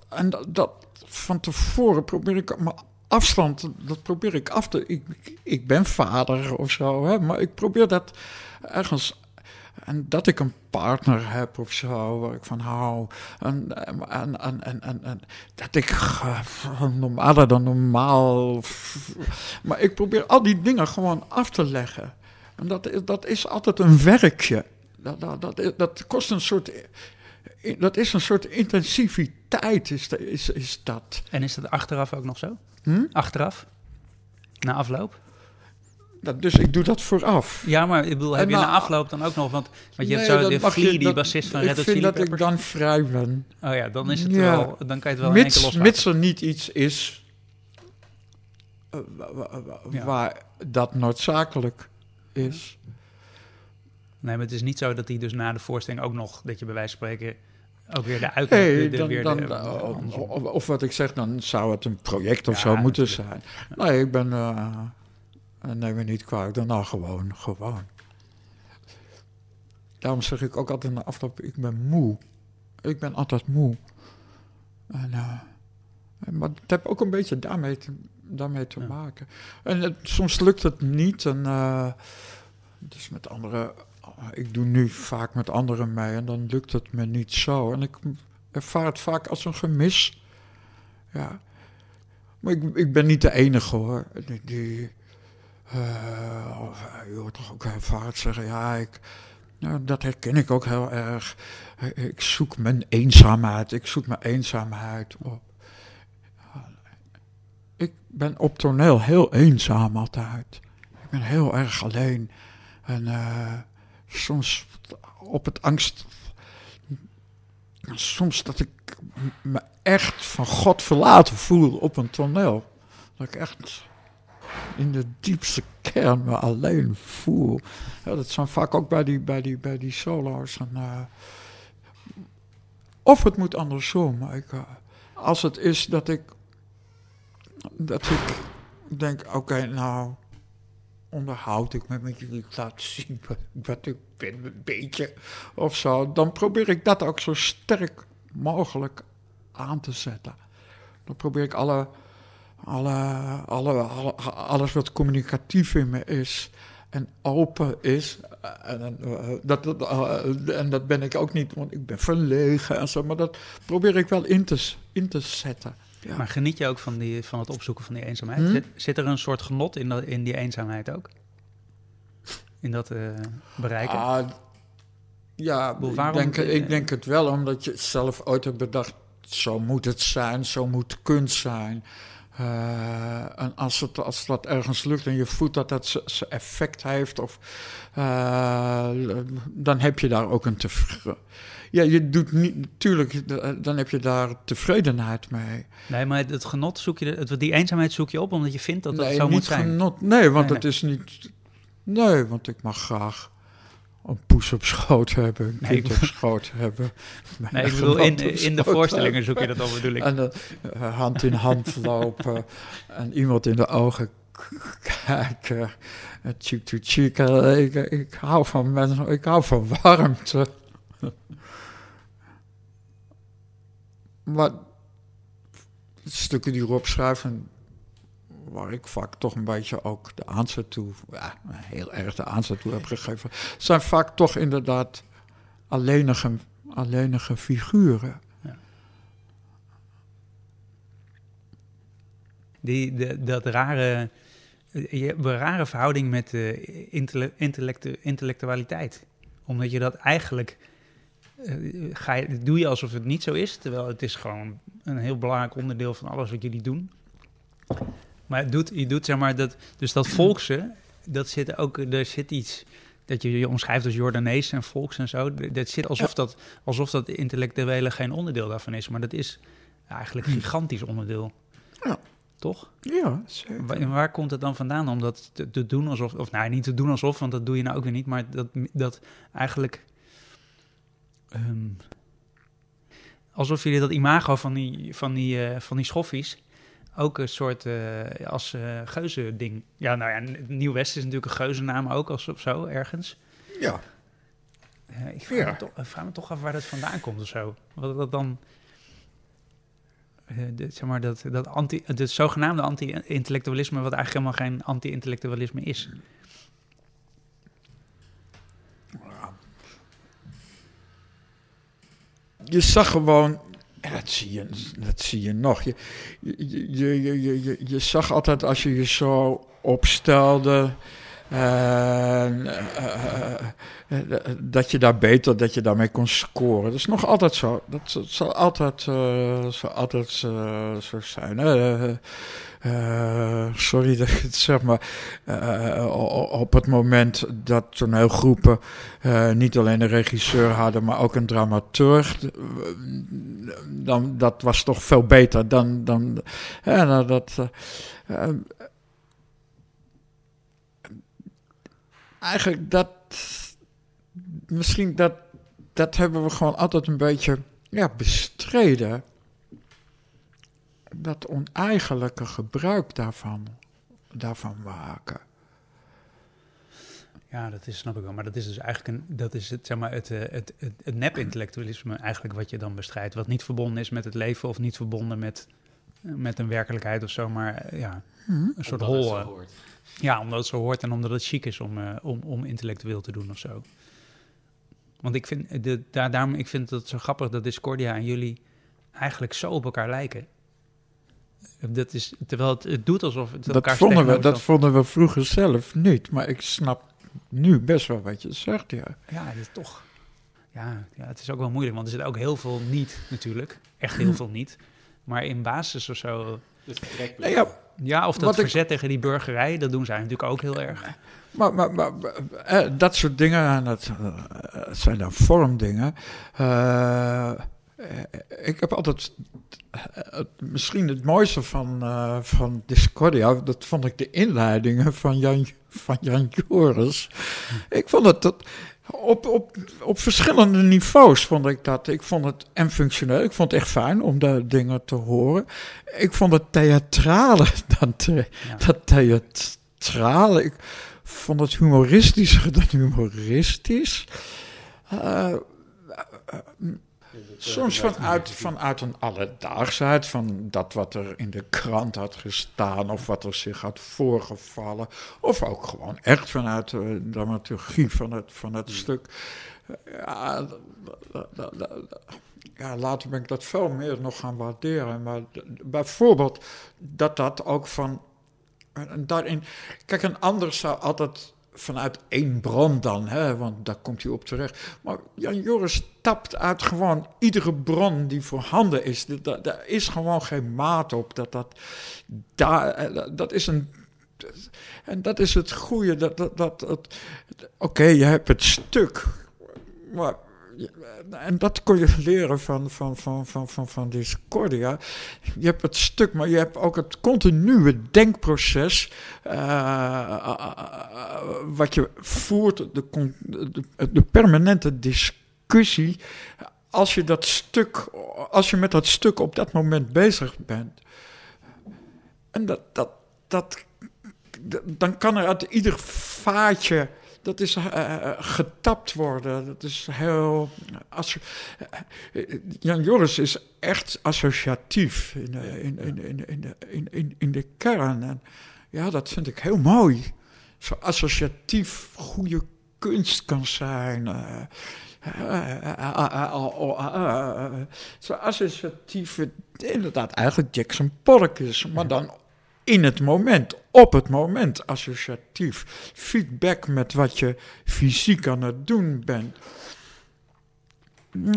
En dat, van tevoren probeer ik mijn afstand. Dat probeer ik af te. Ik, ik ben vader of zo. Hè, maar ik probeer dat ergens en dat ik een partner heb of zo, waar ik van hou. En, en, en, en, en, dat ik uh, normaler dan normaal. Maar ik probeer al die dingen gewoon af te leggen. En dat, dat is altijd een werkje. Dat, dat, dat, dat kost een soort. Dat is een soort intensiviteit, is, is, is dat. En is dat achteraf ook nog zo? Hm? Achteraf? Na afloop? Dus ik doe dat vooraf. Ja, maar ik bedoel, heb je na afloop dan ook nog? Want, want je hebt zo de die bassist van Red Hot Chili Peppers. Ik vind dat ik dan vrij ben. Oh ja, dan is het wel, dan kan je het wel mits, in één Mits er niet iets is uh, waar dat noodzakelijk is. Nee, maar het is niet zo dat hij dus na de voorstelling ook nog, dat je bij wijze van spreken ook weer de uit... Nee, de, de, dan, dan, of, of, wat ik zeg, dan zou het een project of ja, zo moeten zijn. Nee, ik ben... Uh, en neem me niet kwalijk, daarna gewoon, gewoon. Daarom zeg ik ook altijd in de afloop, ik ben moe. Ik ben altijd moe. En, uh, maar het heeft ook een beetje daarmee te, daarmee te maken. En het, soms lukt het niet. En uh, dus met anderen, ik doe nu vaak met anderen mee en dan lukt het me niet zo. En ik ervaar het vaak als een gemis. Ja. Maar ik, ik ben niet de enige hoor. Die, die je hoort toch ook heel vaak zeggen, ja, ik, nou, dat herken ik ook heel erg. Ik zoek mijn eenzaamheid, ik zoek mijn eenzaamheid op. Ik ben op toneel heel eenzaam altijd. Ik ben heel erg alleen. En soms op het angst. Soms dat ik me echt van God verlaten voel op een toneel. Dat ik echt in de diepste kern me alleen voel. Ja, dat zijn vaak ook bij die, bij die, bij die solo's. En, uh, of het moet andersom. Ik, uh, als het is dat ik, dat ik denk, oké, nou onderhoud ik me met jullie, laat zien wat ik ben, een beetje of zo. Dan probeer ik dat ook zo sterk mogelijk aan te zetten. Dan probeer ik alle alle, alle, alles wat communicatief in me is en open is. En, uh, dat, uh, en dat ben ik ook niet, want ik ben verlegen en zo. Maar dat probeer ik wel in te, in te zetten. Ja. Maar geniet je ook van, die, van het opzoeken van die eenzaamheid? Hm? Zit, er een soort genot in, dat, in die eenzaamheid ook? In dat uh, bereiken? Ah, ja, ik denk, ik denk het wel, omdat je zelf ooit hebt bedacht... zo moet het zijn, zo moet kunst zijn... en als, het, als dat ergens lukt en je voelt dat dat zijn effect heeft, of, dan heb je daar ook een tevreden. Ja, je doet niet, natuurlijk, dan heb je daar tevredenheid mee. Nee, maar het genot zoek je, het, die eenzaamheid zoek je op omdat je vindt dat dat nee, zo moet zijn. Genot, nee, want het is niet. Nee, want ik mag graag een poes op schoot hebben, een kind op schoot hebben. *laughs* Nee, ik bedoel, in, in de voorstellingen zoek je dat al, bedoel ik. En uh, hand in hand lopen *laughs* en iemand in de ogen kijken. Cheek to cheek. Ik, ik hou van mensen, ik hou van warmte. *laughs* maar stukken die erop schrijven, waar ik vaak toch een beetje ook de aanzet toe, ja, heel erg de aanzet toe heb gegeven, zijn vaak toch inderdaad alleenige, alleenige figuren. Die, de, dat rare, je hebt een rare verhouding met de intellectu intellectualiteit. Omdat je dat eigenlijk uh, ga je, doe je alsof het niet zo is, terwijl het is gewoon een heel belangrijk onderdeel van alles wat jullie doen. Maar het doet, je doet zeg maar dat, dus dat volkse, dat zit ook, er zit iets dat je je omschrijft als Jordanees en volks en zo. Dat zit alsof, dat, alsof dat intellectuele geen onderdeel daarvan is, maar dat is eigenlijk een gigantisch onderdeel. Ja. Toch? Ja, zeker. Waar, waar, komt het dan vandaan om dat te, te, doen alsof, of nou niet te doen alsof, want dat doe je nou ook weer niet, maar dat, dat eigenlijk Ehm, alsof jullie dat imago van die, van die, uh, van die schoffies ook een soort uh, als uh, geuze ding. Ja, nou ja, Nieuw-West is natuurlijk een geuzennaam ook als of zo ergens. Ja. ik vraag, Me toch, vraag, me toch, af waar dat vandaan komt of zo. Wat dat dan. De, zeg maar dat, dat anti, het zogenaamde anti-intellectualisme, wat eigenlijk helemaal geen anti-intellectualisme is. je zag gewoon, en dat zie je, dat zie je nog. Je, je, je, je, je, je zag altijd als je je zo opstelde. Uh, dat je daar beter, dat je daarmee kon scoren. Dat is nog altijd zo. Dat, zal altijd, zal altijd zo zijn. Sorry *laughs* dat ik het zeg, maar op het moment dat toneelgroepen uh, niet alleen een regisseur hadden, maar ook een dramaturg, dan, dat was toch veel beter dan, dan nou, dat. Eigenlijk dat, misschien dat, dat hebben we gewoon altijd een beetje ja, bestreden dat oneigenlijke gebruik daarvan, daarvan maken. Ja, dat is, snap ik wel. Maar dat is dus eigenlijk een, dat is het, zeg maar, het, eh, het, het, het nep-intellectualisme eigenlijk wat je dan bestrijdt. Wat niet verbonden is met het leven of niet verbonden met, met een werkelijkheid of zo. Maar eh, ja, hmm. een soort hol. Ja, omdat het zo hoort en omdat het chic is om, uh, om, om intellectueel te doen of zo. Want ik vind, de, daar, daarom, ik vind het zo grappig dat Discordia en jullie eigenlijk zo op elkaar lijken. Dat is, terwijl het, het doet alsof het dat vonden we, Dat vonden we vroeger zelf niet, maar ik snap nu best wel wat je zegt, ja. Ja, het is toch... Ja, ja, het is ook wel moeilijk, want er zit ook heel veel niet natuurlijk. Echt heel *laughs* veel niet. Maar in basis of zo... ja, ja, of dat verzet tegen die burgerij, dat doen zij natuurlijk ook heel erg. Maar, maar, maar eh, dat soort dingen, dat uh, zijn dan vormdingen. Uh, ik heb altijd misschien het mooiste van, uh, van Discordia, dat vond ik de inleidingen van Jan, van Jan Joris. Ik vond het dat op, op, op verschillende niveaus vond ik dat. Ik vond het en functioneel. Ik vond het echt fijn om de dingen te horen. Ik vond het theatrale *laughs* dan te, dat theatrale. Ik vond het humoristischer dan humoristisch. *laughs* Uh, Soms vanuit, vanuit een alledaagsheid, van dat wat er in de krant had gestaan of wat er zich had voorgevallen. Of ook gewoon echt vanuit de dramaturgie van het, van het stuk. Ja, ja, later ben ik dat veel meer nog gaan waarderen. Maar bijvoorbeeld dat dat ook van. Daarin, kijk, een ander zou altijd vanuit één bron dan, hè, want daar komt hij op terecht. Maar Jan Joris tapt uit gewoon iedere bron die voorhanden is. Daar, is gewoon geen maat op. Dat, dat, daar, eh, dat is een. En dat is het goede. Dat, dat, dat, Oké, je hebt het stuk. Maar en dat kon je leren van, van, van, van, van, van Discordia. Je hebt het stuk, maar je hebt ook het continue denkproces. Uh, wat je voert, de, de, de, permanente discussie. Als je dat stuk, als je met dat stuk op dat moment bezig bent. En dat, dat, dat, dan kan er uit ieder vaatje dat is uh, getapt worden. Dat is heel. Uh, Jan Joris is echt associatief in, in, in, in, in, in, in, in de kern. En ja, dat vind ik heel mooi. Zo associatief goede kunst kan zijn. Zo associatief, inderdaad, eigenlijk Jackson Pollock is, maar dan in het moment, op het moment, associatief. Feedback met wat je fysiek aan het doen bent.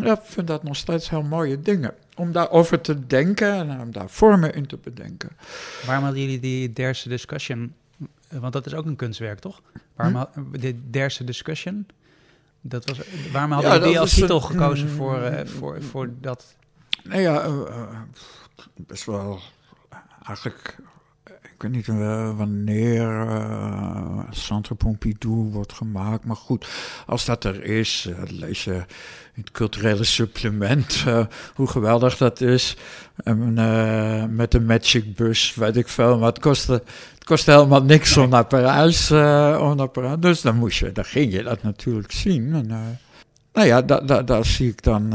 Ik vind dat nog steeds heel mooie dingen. Om daarover te denken en om daar vormen in te bedenken. Waarom hadden jullie die derde discussion? Want dat is ook een kunstwerk, toch? Waarom hm? de derde discussion? Dat was, waarom hadden jullie die als titel gekozen voor, uh, voor, voor dat? Nou ja, uh, best wel eigenlijk ik weet niet uh, wanneer uh, Centre Pompidou wordt gemaakt. Maar goed, als dat er is, uh, lees je in het culturele supplement hoe geweldig dat is. En, met de Magic Bus, weet ik veel. Maar het kostte, het kostte helemaal niks om naar Parijs. om naar Parijs. Dus dan, moest je, dan ging je dat natuurlijk zien. En, nou ja, daar zie ik dan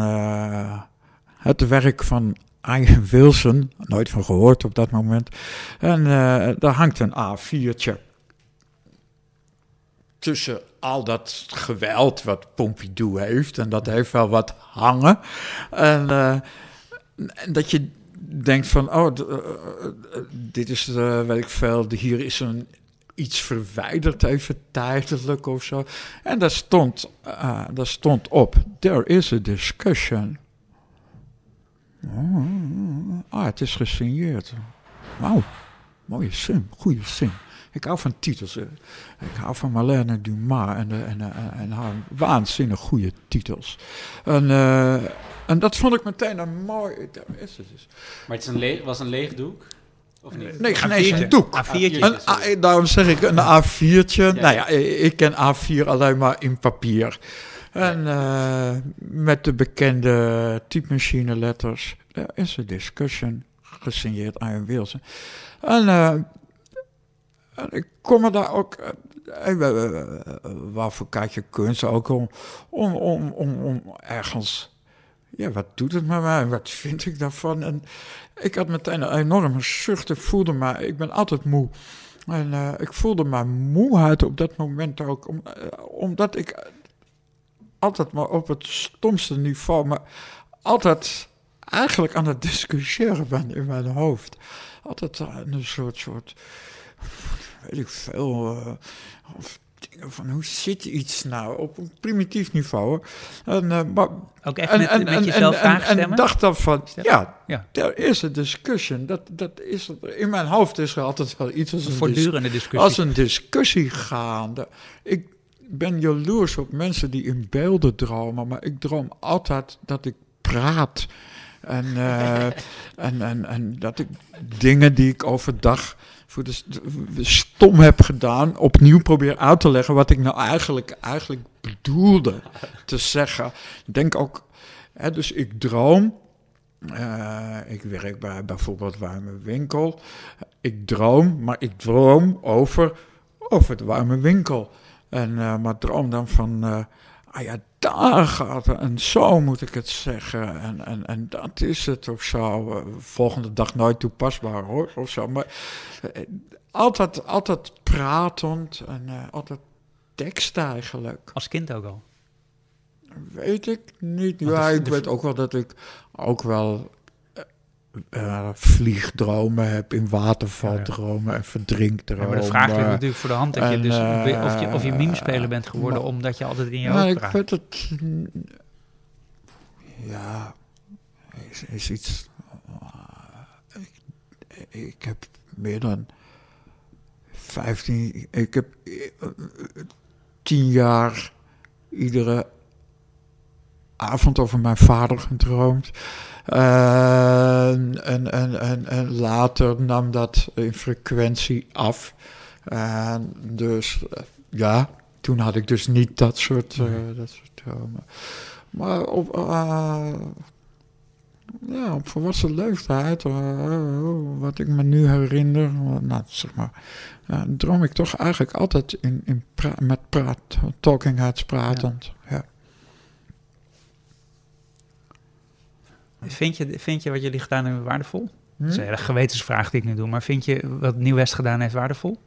het werk van Ian Wilson, nooit van gehoord op dat moment. En uh, daar hangt een A4'tje tussen al dat geweld wat Pompidou heeft. En dat heeft wel wat hangen. En, uh, en dat je denkt van, oh, uh, dit is, weet ik veel, hier is een iets verwijderd even tijdelijk of zo. En daar stond, daar stond op, there is a discussion. Ah, het is gesigneerd. Wauw, mooie zin, goede zin. Ik hou van titels. Ik hou van Marlène Dumas en, en, en, en haar waanzinnig goede titels. En, uh, en dat vond ik meteen een mooi... Is het dus. Maar het is een was een leeg doek? Of niet? Nee, geen een doek. A4'tje. Een, daarom zeg ik een A4'tje. Ja. Nou ja, ik ken A4 alleen maar in papier. En uh, met de bekende typemachine letters. Er is een discussion gesigneerd aan Wilson. En, uh, en ik kom er daar ook... Uh, waarvoor kijk je kunst ook om, om, om, om, om ergens... Ja, wat doet het met mij? Wat vind ik daarvan? En ik had meteen een enorme zucht. Ik voelde me... Ik ben altijd moe. En ik voelde me moeheid op dat moment ook. Om, omdat ik altijd maar op het stomste niveau, maar altijd eigenlijk aan het discussiëren ben in mijn hoofd. Altijd een soort, soort weet ik veel, uh, of dingen van hoe zit iets nou op een primitief niveau. En, uh, maar, Ook echt en, met, en, met jezelf en, en, en, dacht dan van, ja, ja, er is een discussion. Dat, dat is, in mijn hoofd is er altijd wel iets als een, voortdurende discussie. Als een discussie gaande. Ik ben jaloers op mensen die in beelden dromen, maar ik droom altijd dat ik praat. En, uh, *laughs* en, en, en dat ik dingen die ik overdag voor de stom heb gedaan, opnieuw probeer uit te leggen wat ik nou eigenlijk, eigenlijk bedoelde te zeggen. Ik denk ook, hè, dus ik droom. Uh, ik werk bij bijvoorbeeld warme winkel. Ik droom, maar ik droom over, over de warme winkel. En, uh, maar droom dan van, uh, ah ja, daar gaat het. En zo moet ik het zeggen. En, en, en dat is het of zo. Uh, volgende dag nooit toepasbaar hoor, of zo. Maar altijd, altijd pratend en altijd tekst eigenlijk. Als kind ook al? Weet ik niet. Ja, ik weet ook wel dat ik ook wel uh, vliegdromen heb, in watervaldromen en verdrinkdromen. Ja, maar de vraag ligt natuurlijk voor de hand dat je dus, of, je, of je meme-speler bent geworden omdat je altijd in je hoofd praat. Ik weet het... Ja, is, is iets... Ik, ik heb meer dan 15... Ik heb tien jaar iedere avond over mijn vader gedroomd. En, en, en, en later nam dat in frequentie af. En dus ja, toen had ik dus niet dat soort, uh, dat soort dromen. Maar op, uh, ja, op volwassen leeftijd, uh, wat ik me nu herinner, nou, zeg maar, droom ik toch eigenlijk altijd in, in met praat, talking heads pratend. Ja. Vind, je, vind je wat jullie gedaan hebben waardevol? Hm? Dat is een gewetensvraag die ik nu doe, maar vind je wat Nieuw-West gedaan heeft waardevol?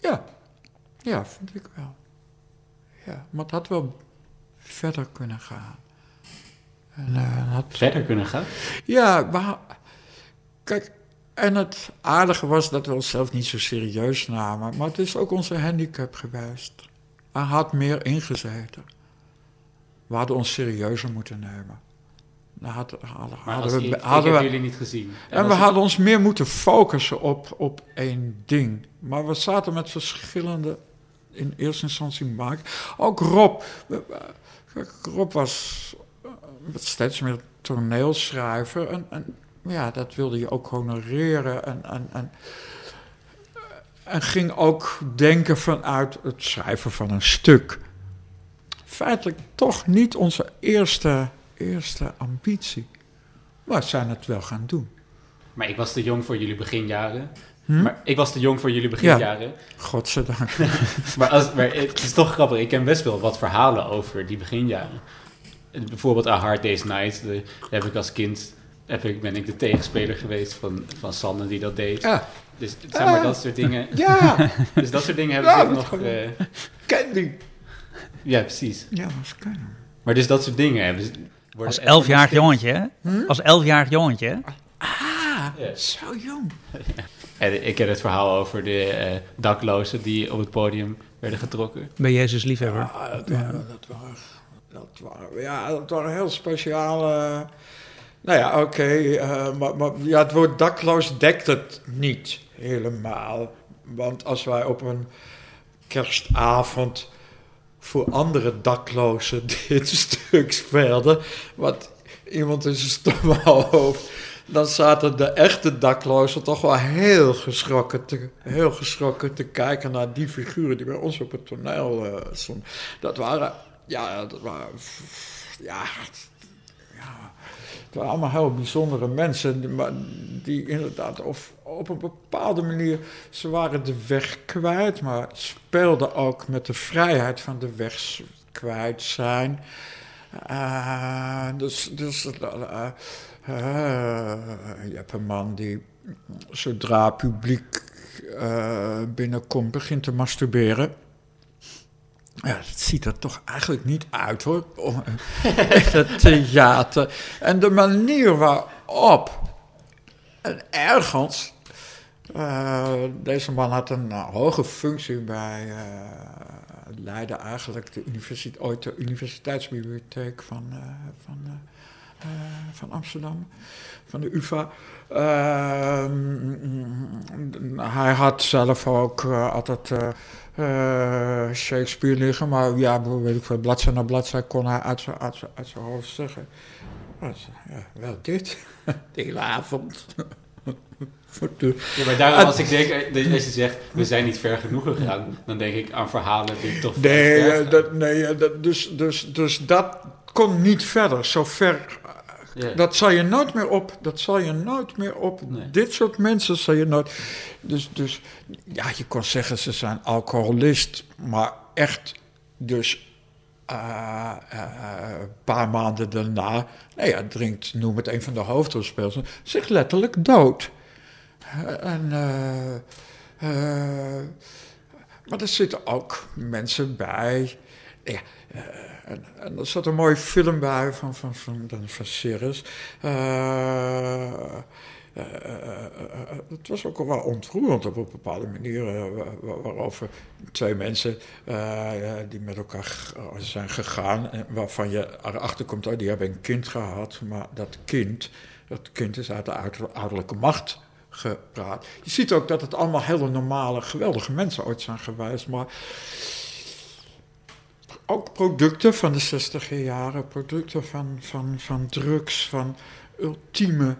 Ja, ja, vind ik wel. Ja, maar het had wel verder kunnen gaan. En, uh, had... Verder kunnen gaan? Ja, maar kijk, en het aardige was dat we onszelf niet zo serieus namen, maar het is ook onze handicap geweest. Er had meer ingezeten. We hadden ons serieuzer moeten nemen. Dan hadden, hadden, hadden we, hadden we, jullie niet gezien. En, en we hadden ons meer moeten focussen op, op één ding. Maar we zaten met verschillende, in eerste instantie maken. Ook Rob. Rob was eh, steeds meer toneelschrijver. En, en ja, dat wilde je ook honoreren. En, en, en, en ging ook denken vanuit het schrijven van een stuk. Feitelijk toch niet onze eerste, eerste ambitie. Maar zijn het wel gaan doen. Maar ik was te jong voor jullie beginjaren. Hm? Maar ik was te jong voor jullie beginjaren. Ja, godzijdank. *laughs* maar, als, maar het is toch grappig. Ik ken best wel wat verhalen over die beginjaren. Bijvoorbeeld A Hard Day's Night. Daar heb ik als kind heb ik, ben ik de tegenspeler geweest van, van Sanne die dat deed. Ja. Dus zeg maar dat soort dingen. *laughs* Ja. dus dat soort dingen hebben ze ook nog... Uh, Candy. Ja, precies. Ja, dat Candy. Maar dus dat soort dingen hebben ze... Als elfjarig jongetje, hè? Hm? Als elfjarig jongetje, Ah, zo jong. *laughs* en ik heb het verhaal over de uh, daklozen die op het podium werden getrokken. Bij Jezus liefhebber. Ja, dat waren, dat waren, dat waren, ja, dat waren heel speciale... Nou ja, oké, eh, maar, maar ja, het woord dakloos dekt het niet helemaal. Want als wij op een kerstavond voor andere daklozen *laughs* dit stuk speelden, wat iemand in zijn stomme hoofd, dan zaten de echte daklozen toch wel heel geschrokken te, heel geschrokken te kijken naar die figuren die bij ons op het toneel uh, stonden. Dat waren, ja, dat waren, ja, het waren allemaal heel bijzondere mensen, maar die inderdaad of op een bepaalde manier, ze waren de weg kwijt, maar speelden ook met de vrijheid van de weg kwijt zijn. Uh, dus dus uh, je hebt een man die zodra publiek binnenkomt begint te masturberen. Ja, ziet er toch eigenlijk niet uit hoor. *laughs* het theater. En de manier waarop. En ergens. Uh, deze man had een uh, hoge functie bij. Uh, leidde eigenlijk de universiteit, ooit de universiteitsbibliotheek van, van, van Amsterdam. Van de UVA. Ehm, hij had zelf ook altijd Shakespeare liggen, maar ja, weet ik veel, bladzijde na bladzijde kon hij uit zijn, uit uit zijn hoofd zeggen. Ja, wel dit, *laughs* de hele avond. Ja, maar daarom als ik denk, eh, als je zegt, we zijn niet ver genoeg gegaan, dan denk ik aan verhalen die toch Nee, dat, nee dat, dus, dus, dus dat kon niet verder. Zo ver dat zal je nooit meer op. Dat zal je nooit meer op. Dit soort mensen zal je nooit. Dus, dus ja, je kon zeggen ze zijn alcoholist, maar echt dus uh, een paar maanden daarna, nou ja, drinkt, noem het een van de hoofdrolspelers, zich letterlijk dood. En, maar er zitten ook mensen bij ja, en, en, er zat een mooie film bij van, van, van, van, van Cirrus. Uh, het was ook wel ontroerend op een bepaalde manier, waarover twee mensen die met elkaar zijn gegaan, en waarvan je erachter komt, oh, die hebben een kind gehad, maar dat kind, dat kind is uit de ouderlijke macht gepraat. Je ziet ook dat het allemaal hele normale, geweldige mensen ooit zijn geweest, maar ook producten van de 60 jaren, producten van, van, van drugs, van ultieme,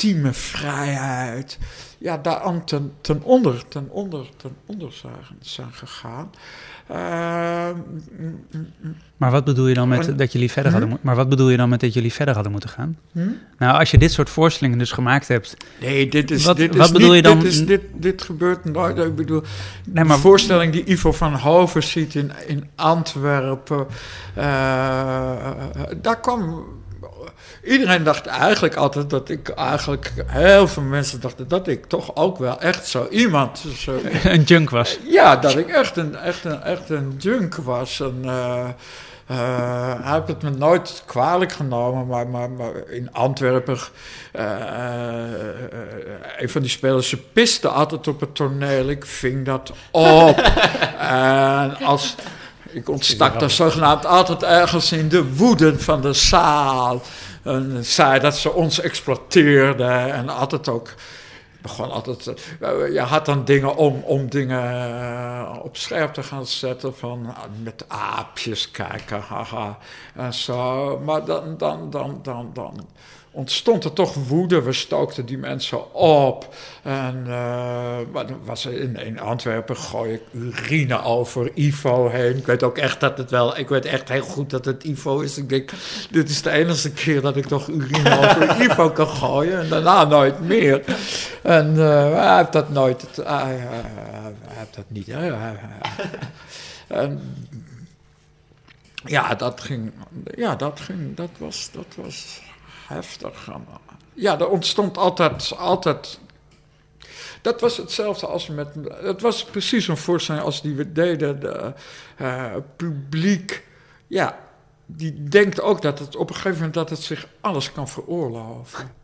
ultieme vrijheid. Ja, daar ten, ten onder, ten onder, ten onder zijn, zijn gegaan. Uh, maar wat bedoel je dan met dat jullie verder hadden Maar wat bedoel je dan met dat jullie verder hadden moeten gaan? Hm? Nou, als je dit soort voorstellingen dus gemaakt hebt. Nee, dit is. Wat, dit wat bedoel je dan? Dit, is, dit, dit gebeurt nooit. Ik bedoel, nee, maar, de voorstelling die Ivo van Hoven ziet in, in Antwerpen. Uh, daar kwam Iedereen dacht eigenlijk altijd dat ik eigenlijk, heel veel mensen dachten dat ik toch ook wel echt zo iemand. Zo, *laughs* een junk was. Ja, dat ik echt een, echt een, echt een junk was. En, uh, hij heeft het me nooit kwalijk genomen, maar, maar, maar in Antwerpen, uh, een van die spelers, ze piste altijd op het toneel. Ik ving dat op. *laughs* en als, ik ontstak daar zogenaamd altijd ergens in de woede van de zaal. En zei dat ze ons exploiteerden en altijd ook begon altijd. Uh, je had dan dingen om, om dingen uh, op scherp te gaan zetten. Van uh, met aapjes kijken, haha. En zo. Maar dan, dan, dan, dan, dan ontstond er toch woede. We stookten die mensen op. En uh, was in, in Antwerpen gooi ik urine over Ivo heen. Ik weet ook echt dat het wel... Ik weet echt heel goed dat het Ivo is. Ik denk, dit is de enige keer dat ik toch urine over *laughs* Ivo kan gooien. En daarna nooit meer. En uh, hij heeft dat nooit... hij, hij heeft dat niet... en, ja, dat ging... Ja, dat ging... Dat was... Dat was heftig. Ja, er ontstond altijd, altijd. Dat was hetzelfde als met. Het was precies een voorstelling als die we deden. De uh, publiek. Ja, die denkt ook dat het op een gegeven moment dat het zich alles kan veroorloven.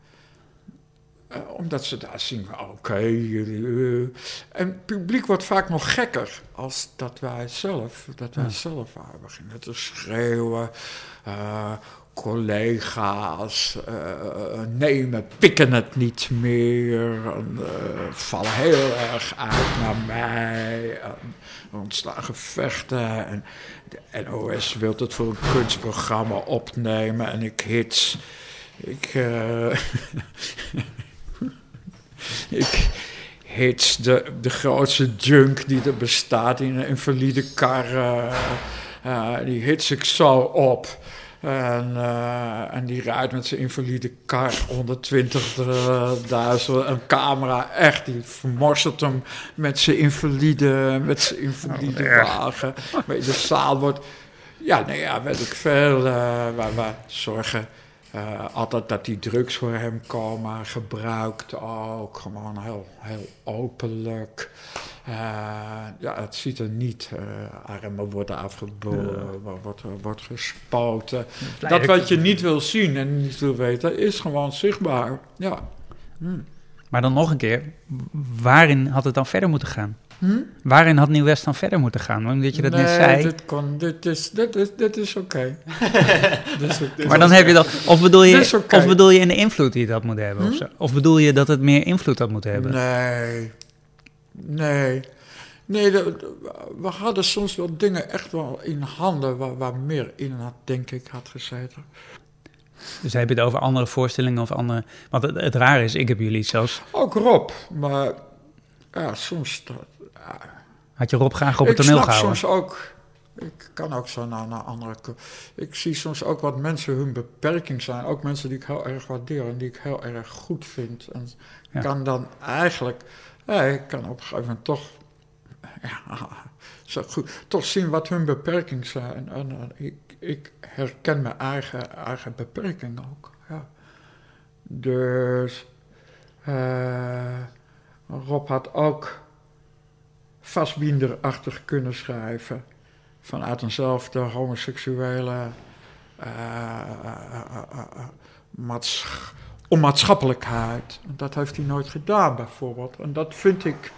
Uh, omdat ze daar zien, oké, okay, uh, en het publiek wordt vaak nog gekker als dat wij zelf, dat wij zelf waren. beginnen te schreeuwen, uh, collega's uh, nemen, pikken het niet meer, en, uh, vallen heel erg uit naar mij. En er gevechten en de NOS wil het voor een kunstprogramma opnemen en ik hits. Ik, uh, *laughs* ik hits de, de grootste junk die er bestaat in een invalide kar. die hits ik zo op. En, uh, en die rijdt met zijn invalide kar 120.000. Een camera, echt, die vermorselt hem met zijn invalide, met zijn invalide oh, wagen. Maar de zaal wordt, ja, nee, ja, weet ik veel, uh, waar we zorgen uh, altijd dat die drugs voor hem komen, gebruikt ook, gewoon heel, heel openlijk. Uh, ja, het ziet er niet. Uh, armen worden afgebogen, ja. wordt, wordt gespoten. Dat wat je niet wil zien en niet wil weten, is gewoon zichtbaar. Ja. Hm. Maar dan nog een keer, waarin had het dan verder moeten gaan? Hm? Waarin had Nieuw-West dan verder moeten gaan? Omdat je dat net zei. Dit, kon, dit is, dit is, dit is oké. *laughs* Okay. maar dan heb je dat. Of bedoel je, okay. of bedoel je in de invloed die had moeten hebben? Hm? Of, zo? of bedoel je dat het meer invloed had moeten hebben? Nee. Nee. Nee, we hadden soms wel dingen echt wel in handen waar, waar meer in had, denk ik, had gezeten. Dus heb je het over andere voorstellingen of andere... Want het, het raar is, ik heb jullie zelfs... Ook Rob, maar ja, soms... Had je Rob graag op het toneel gehouden? Ik soms ook... Ik kan ook zo naar, naar andere... Ik zie soms ook wat mensen hun beperking zijn. Ook mensen die ik heel erg waardeer en die ik heel erg goed vind. En kan dan eigenlijk ja, ik kan op een gegeven moment toch, ja, *laughs* zo goed, toch zien wat hun beperkingen zijn. En, ik, ik, herken mijn eigen, eigen beperking ook. Ja. Dus uh, Rob had ook vastbinderachtig kunnen schrijven. vanuit eenzelfde homoseksuele onmaatschappelijkheid. Dat heeft hij nooit gedaan, bijvoorbeeld. En dat vind ik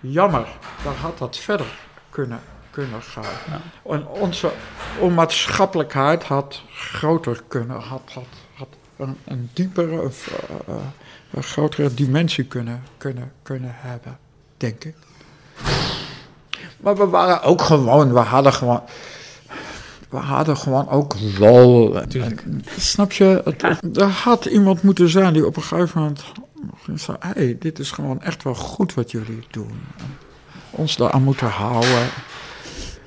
jammer. Daar had dat verder kunnen, kunnen gaan. En onze onmaatschappelijkheid had groter kunnen, had, had, had een, een diepere, uh, een grotere dimensie kunnen, kunnen, kunnen hebben, denk ik. Maar we waren ook gewoon, we hadden gewoon we hadden gewoon ook lol. snap je? er had iemand moeten zijn die op een gegeven moment zei: hey, dit is gewoon echt wel goed wat jullie doen. Ons daaraan moeten houden.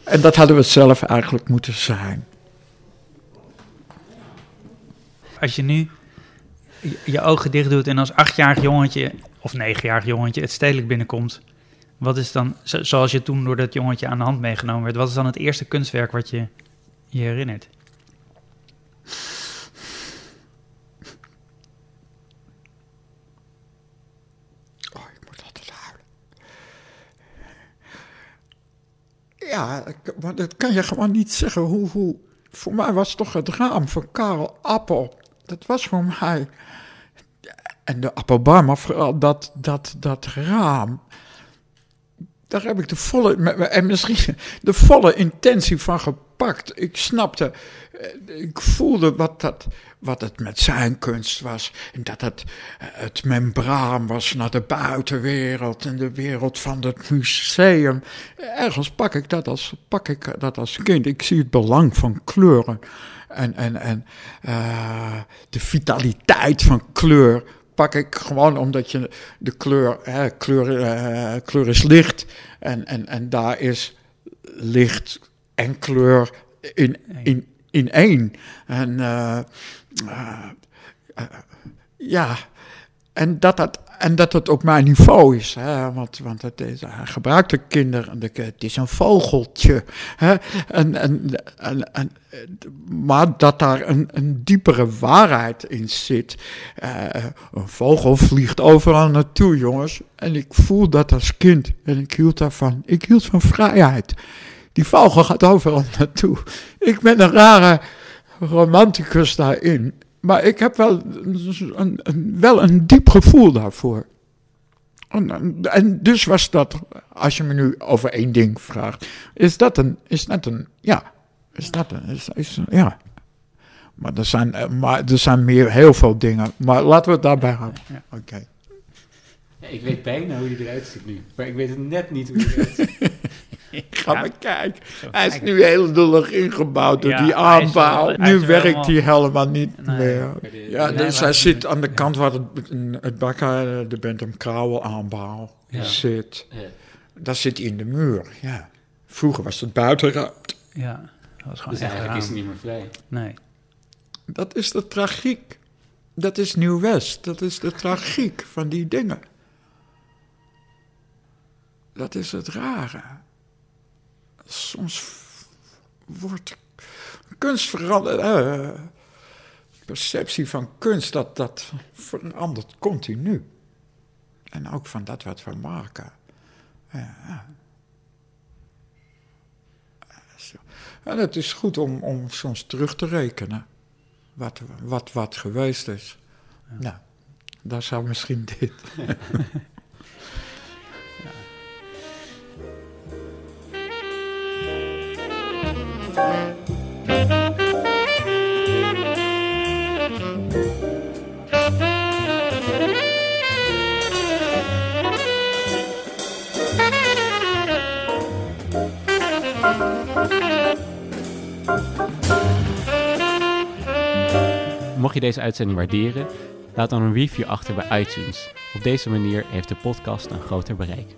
En dat hadden we zelf eigenlijk moeten zijn. Als je nu je ogen dicht doet en als achtjarig jongetje of negenjarig jongetje het stedelijk binnenkomt, wat is dan, zoals je toen door dat jongetje aan de hand meegenomen werd, wat is dan het eerste kunstwerk wat je je herinnert? Oh, ik moet altijd huilen. Ja, maar dat kan je gewoon niet zeggen. Hoe, hoe, voor mij was toch het raam van Karel Appel. Dat was voor mij. En de Appelbar, maar vooral dat, dat, dat raam daar heb ik de volle, en misschien de volle intentie van gepakt. Ik snapte, eh, ik voelde wat, dat, wat het met zijn kunst was. En dat het eh, het membraan was naar de buitenwereld en de wereld van het museum. Ergens pak ik dat als, pak ik dat als kind. Ik zie het belang van kleuren en, en, en uh, de vitaliteit van kleur pak ik gewoon omdat je de kleur, hè, kleur, kleur is licht en, en, en daar is licht en kleur in, in, in één. En uh, uh, ja, en dat dat en dat het op mijn niveau is. Hè? Want, want het is, hij gebruikt de kinderen. Het is een vogeltje. Hè? En, en, en, en, maar dat daar een, een diepere waarheid in zit. Een vogel vliegt overal naartoe, jongens. En ik voel dat als kind. En ik hield daarvan. Ik hield van vrijheid. Die vogel gaat overal naartoe. Ik ben een rare romanticus daarin. Maar ik heb wel een, een, wel een diep gevoel daarvoor. En, en, dus was dat, als je me nu over één ding vraagt, is dat een, is dat een, ja, is dat een, is, is, ja. Maar er zijn, eh, maar er zijn meer, heel veel dingen. Maar laten we het daarbij houden. Ja. Oké. Ja, ik weet bijna hoe hij eruit ziet nu, maar ik weet het net niet hoe hij eruit ziet. *laughs* *laughs* Ga maar kijken. Hij is nu heel dullig ingebouwd door die aanbouw. nu werkt hij helemaal niet meer. Ja, dus hij zit aan de kant waar het, het bakken, de Bentham Krauwel aanbouw zit. Daar zit hij in de muur, ja. Vroeger was het buitenruimte. Ja, dat was gewoon dus eigenlijk is hij niet meer vrij. Nee. Dat is de tragiek. Dat is Nieuw-West. Dat is de tragiek van die dingen. Dat is het rare soms wordt kunst veranderd. Uh, perceptie van kunst, dat, dat verandert continu. En ook van dat wat we maken. Ja. En het is goed om, om soms terug te rekenen. Wat, wat, wat geweest is. Ja. Nou, daar zou misschien dit. *laughs* Mocht je deze uitzending waarderen, laat dan een review achter bij iTunes. Op deze manier heeft de podcast een groter bereik.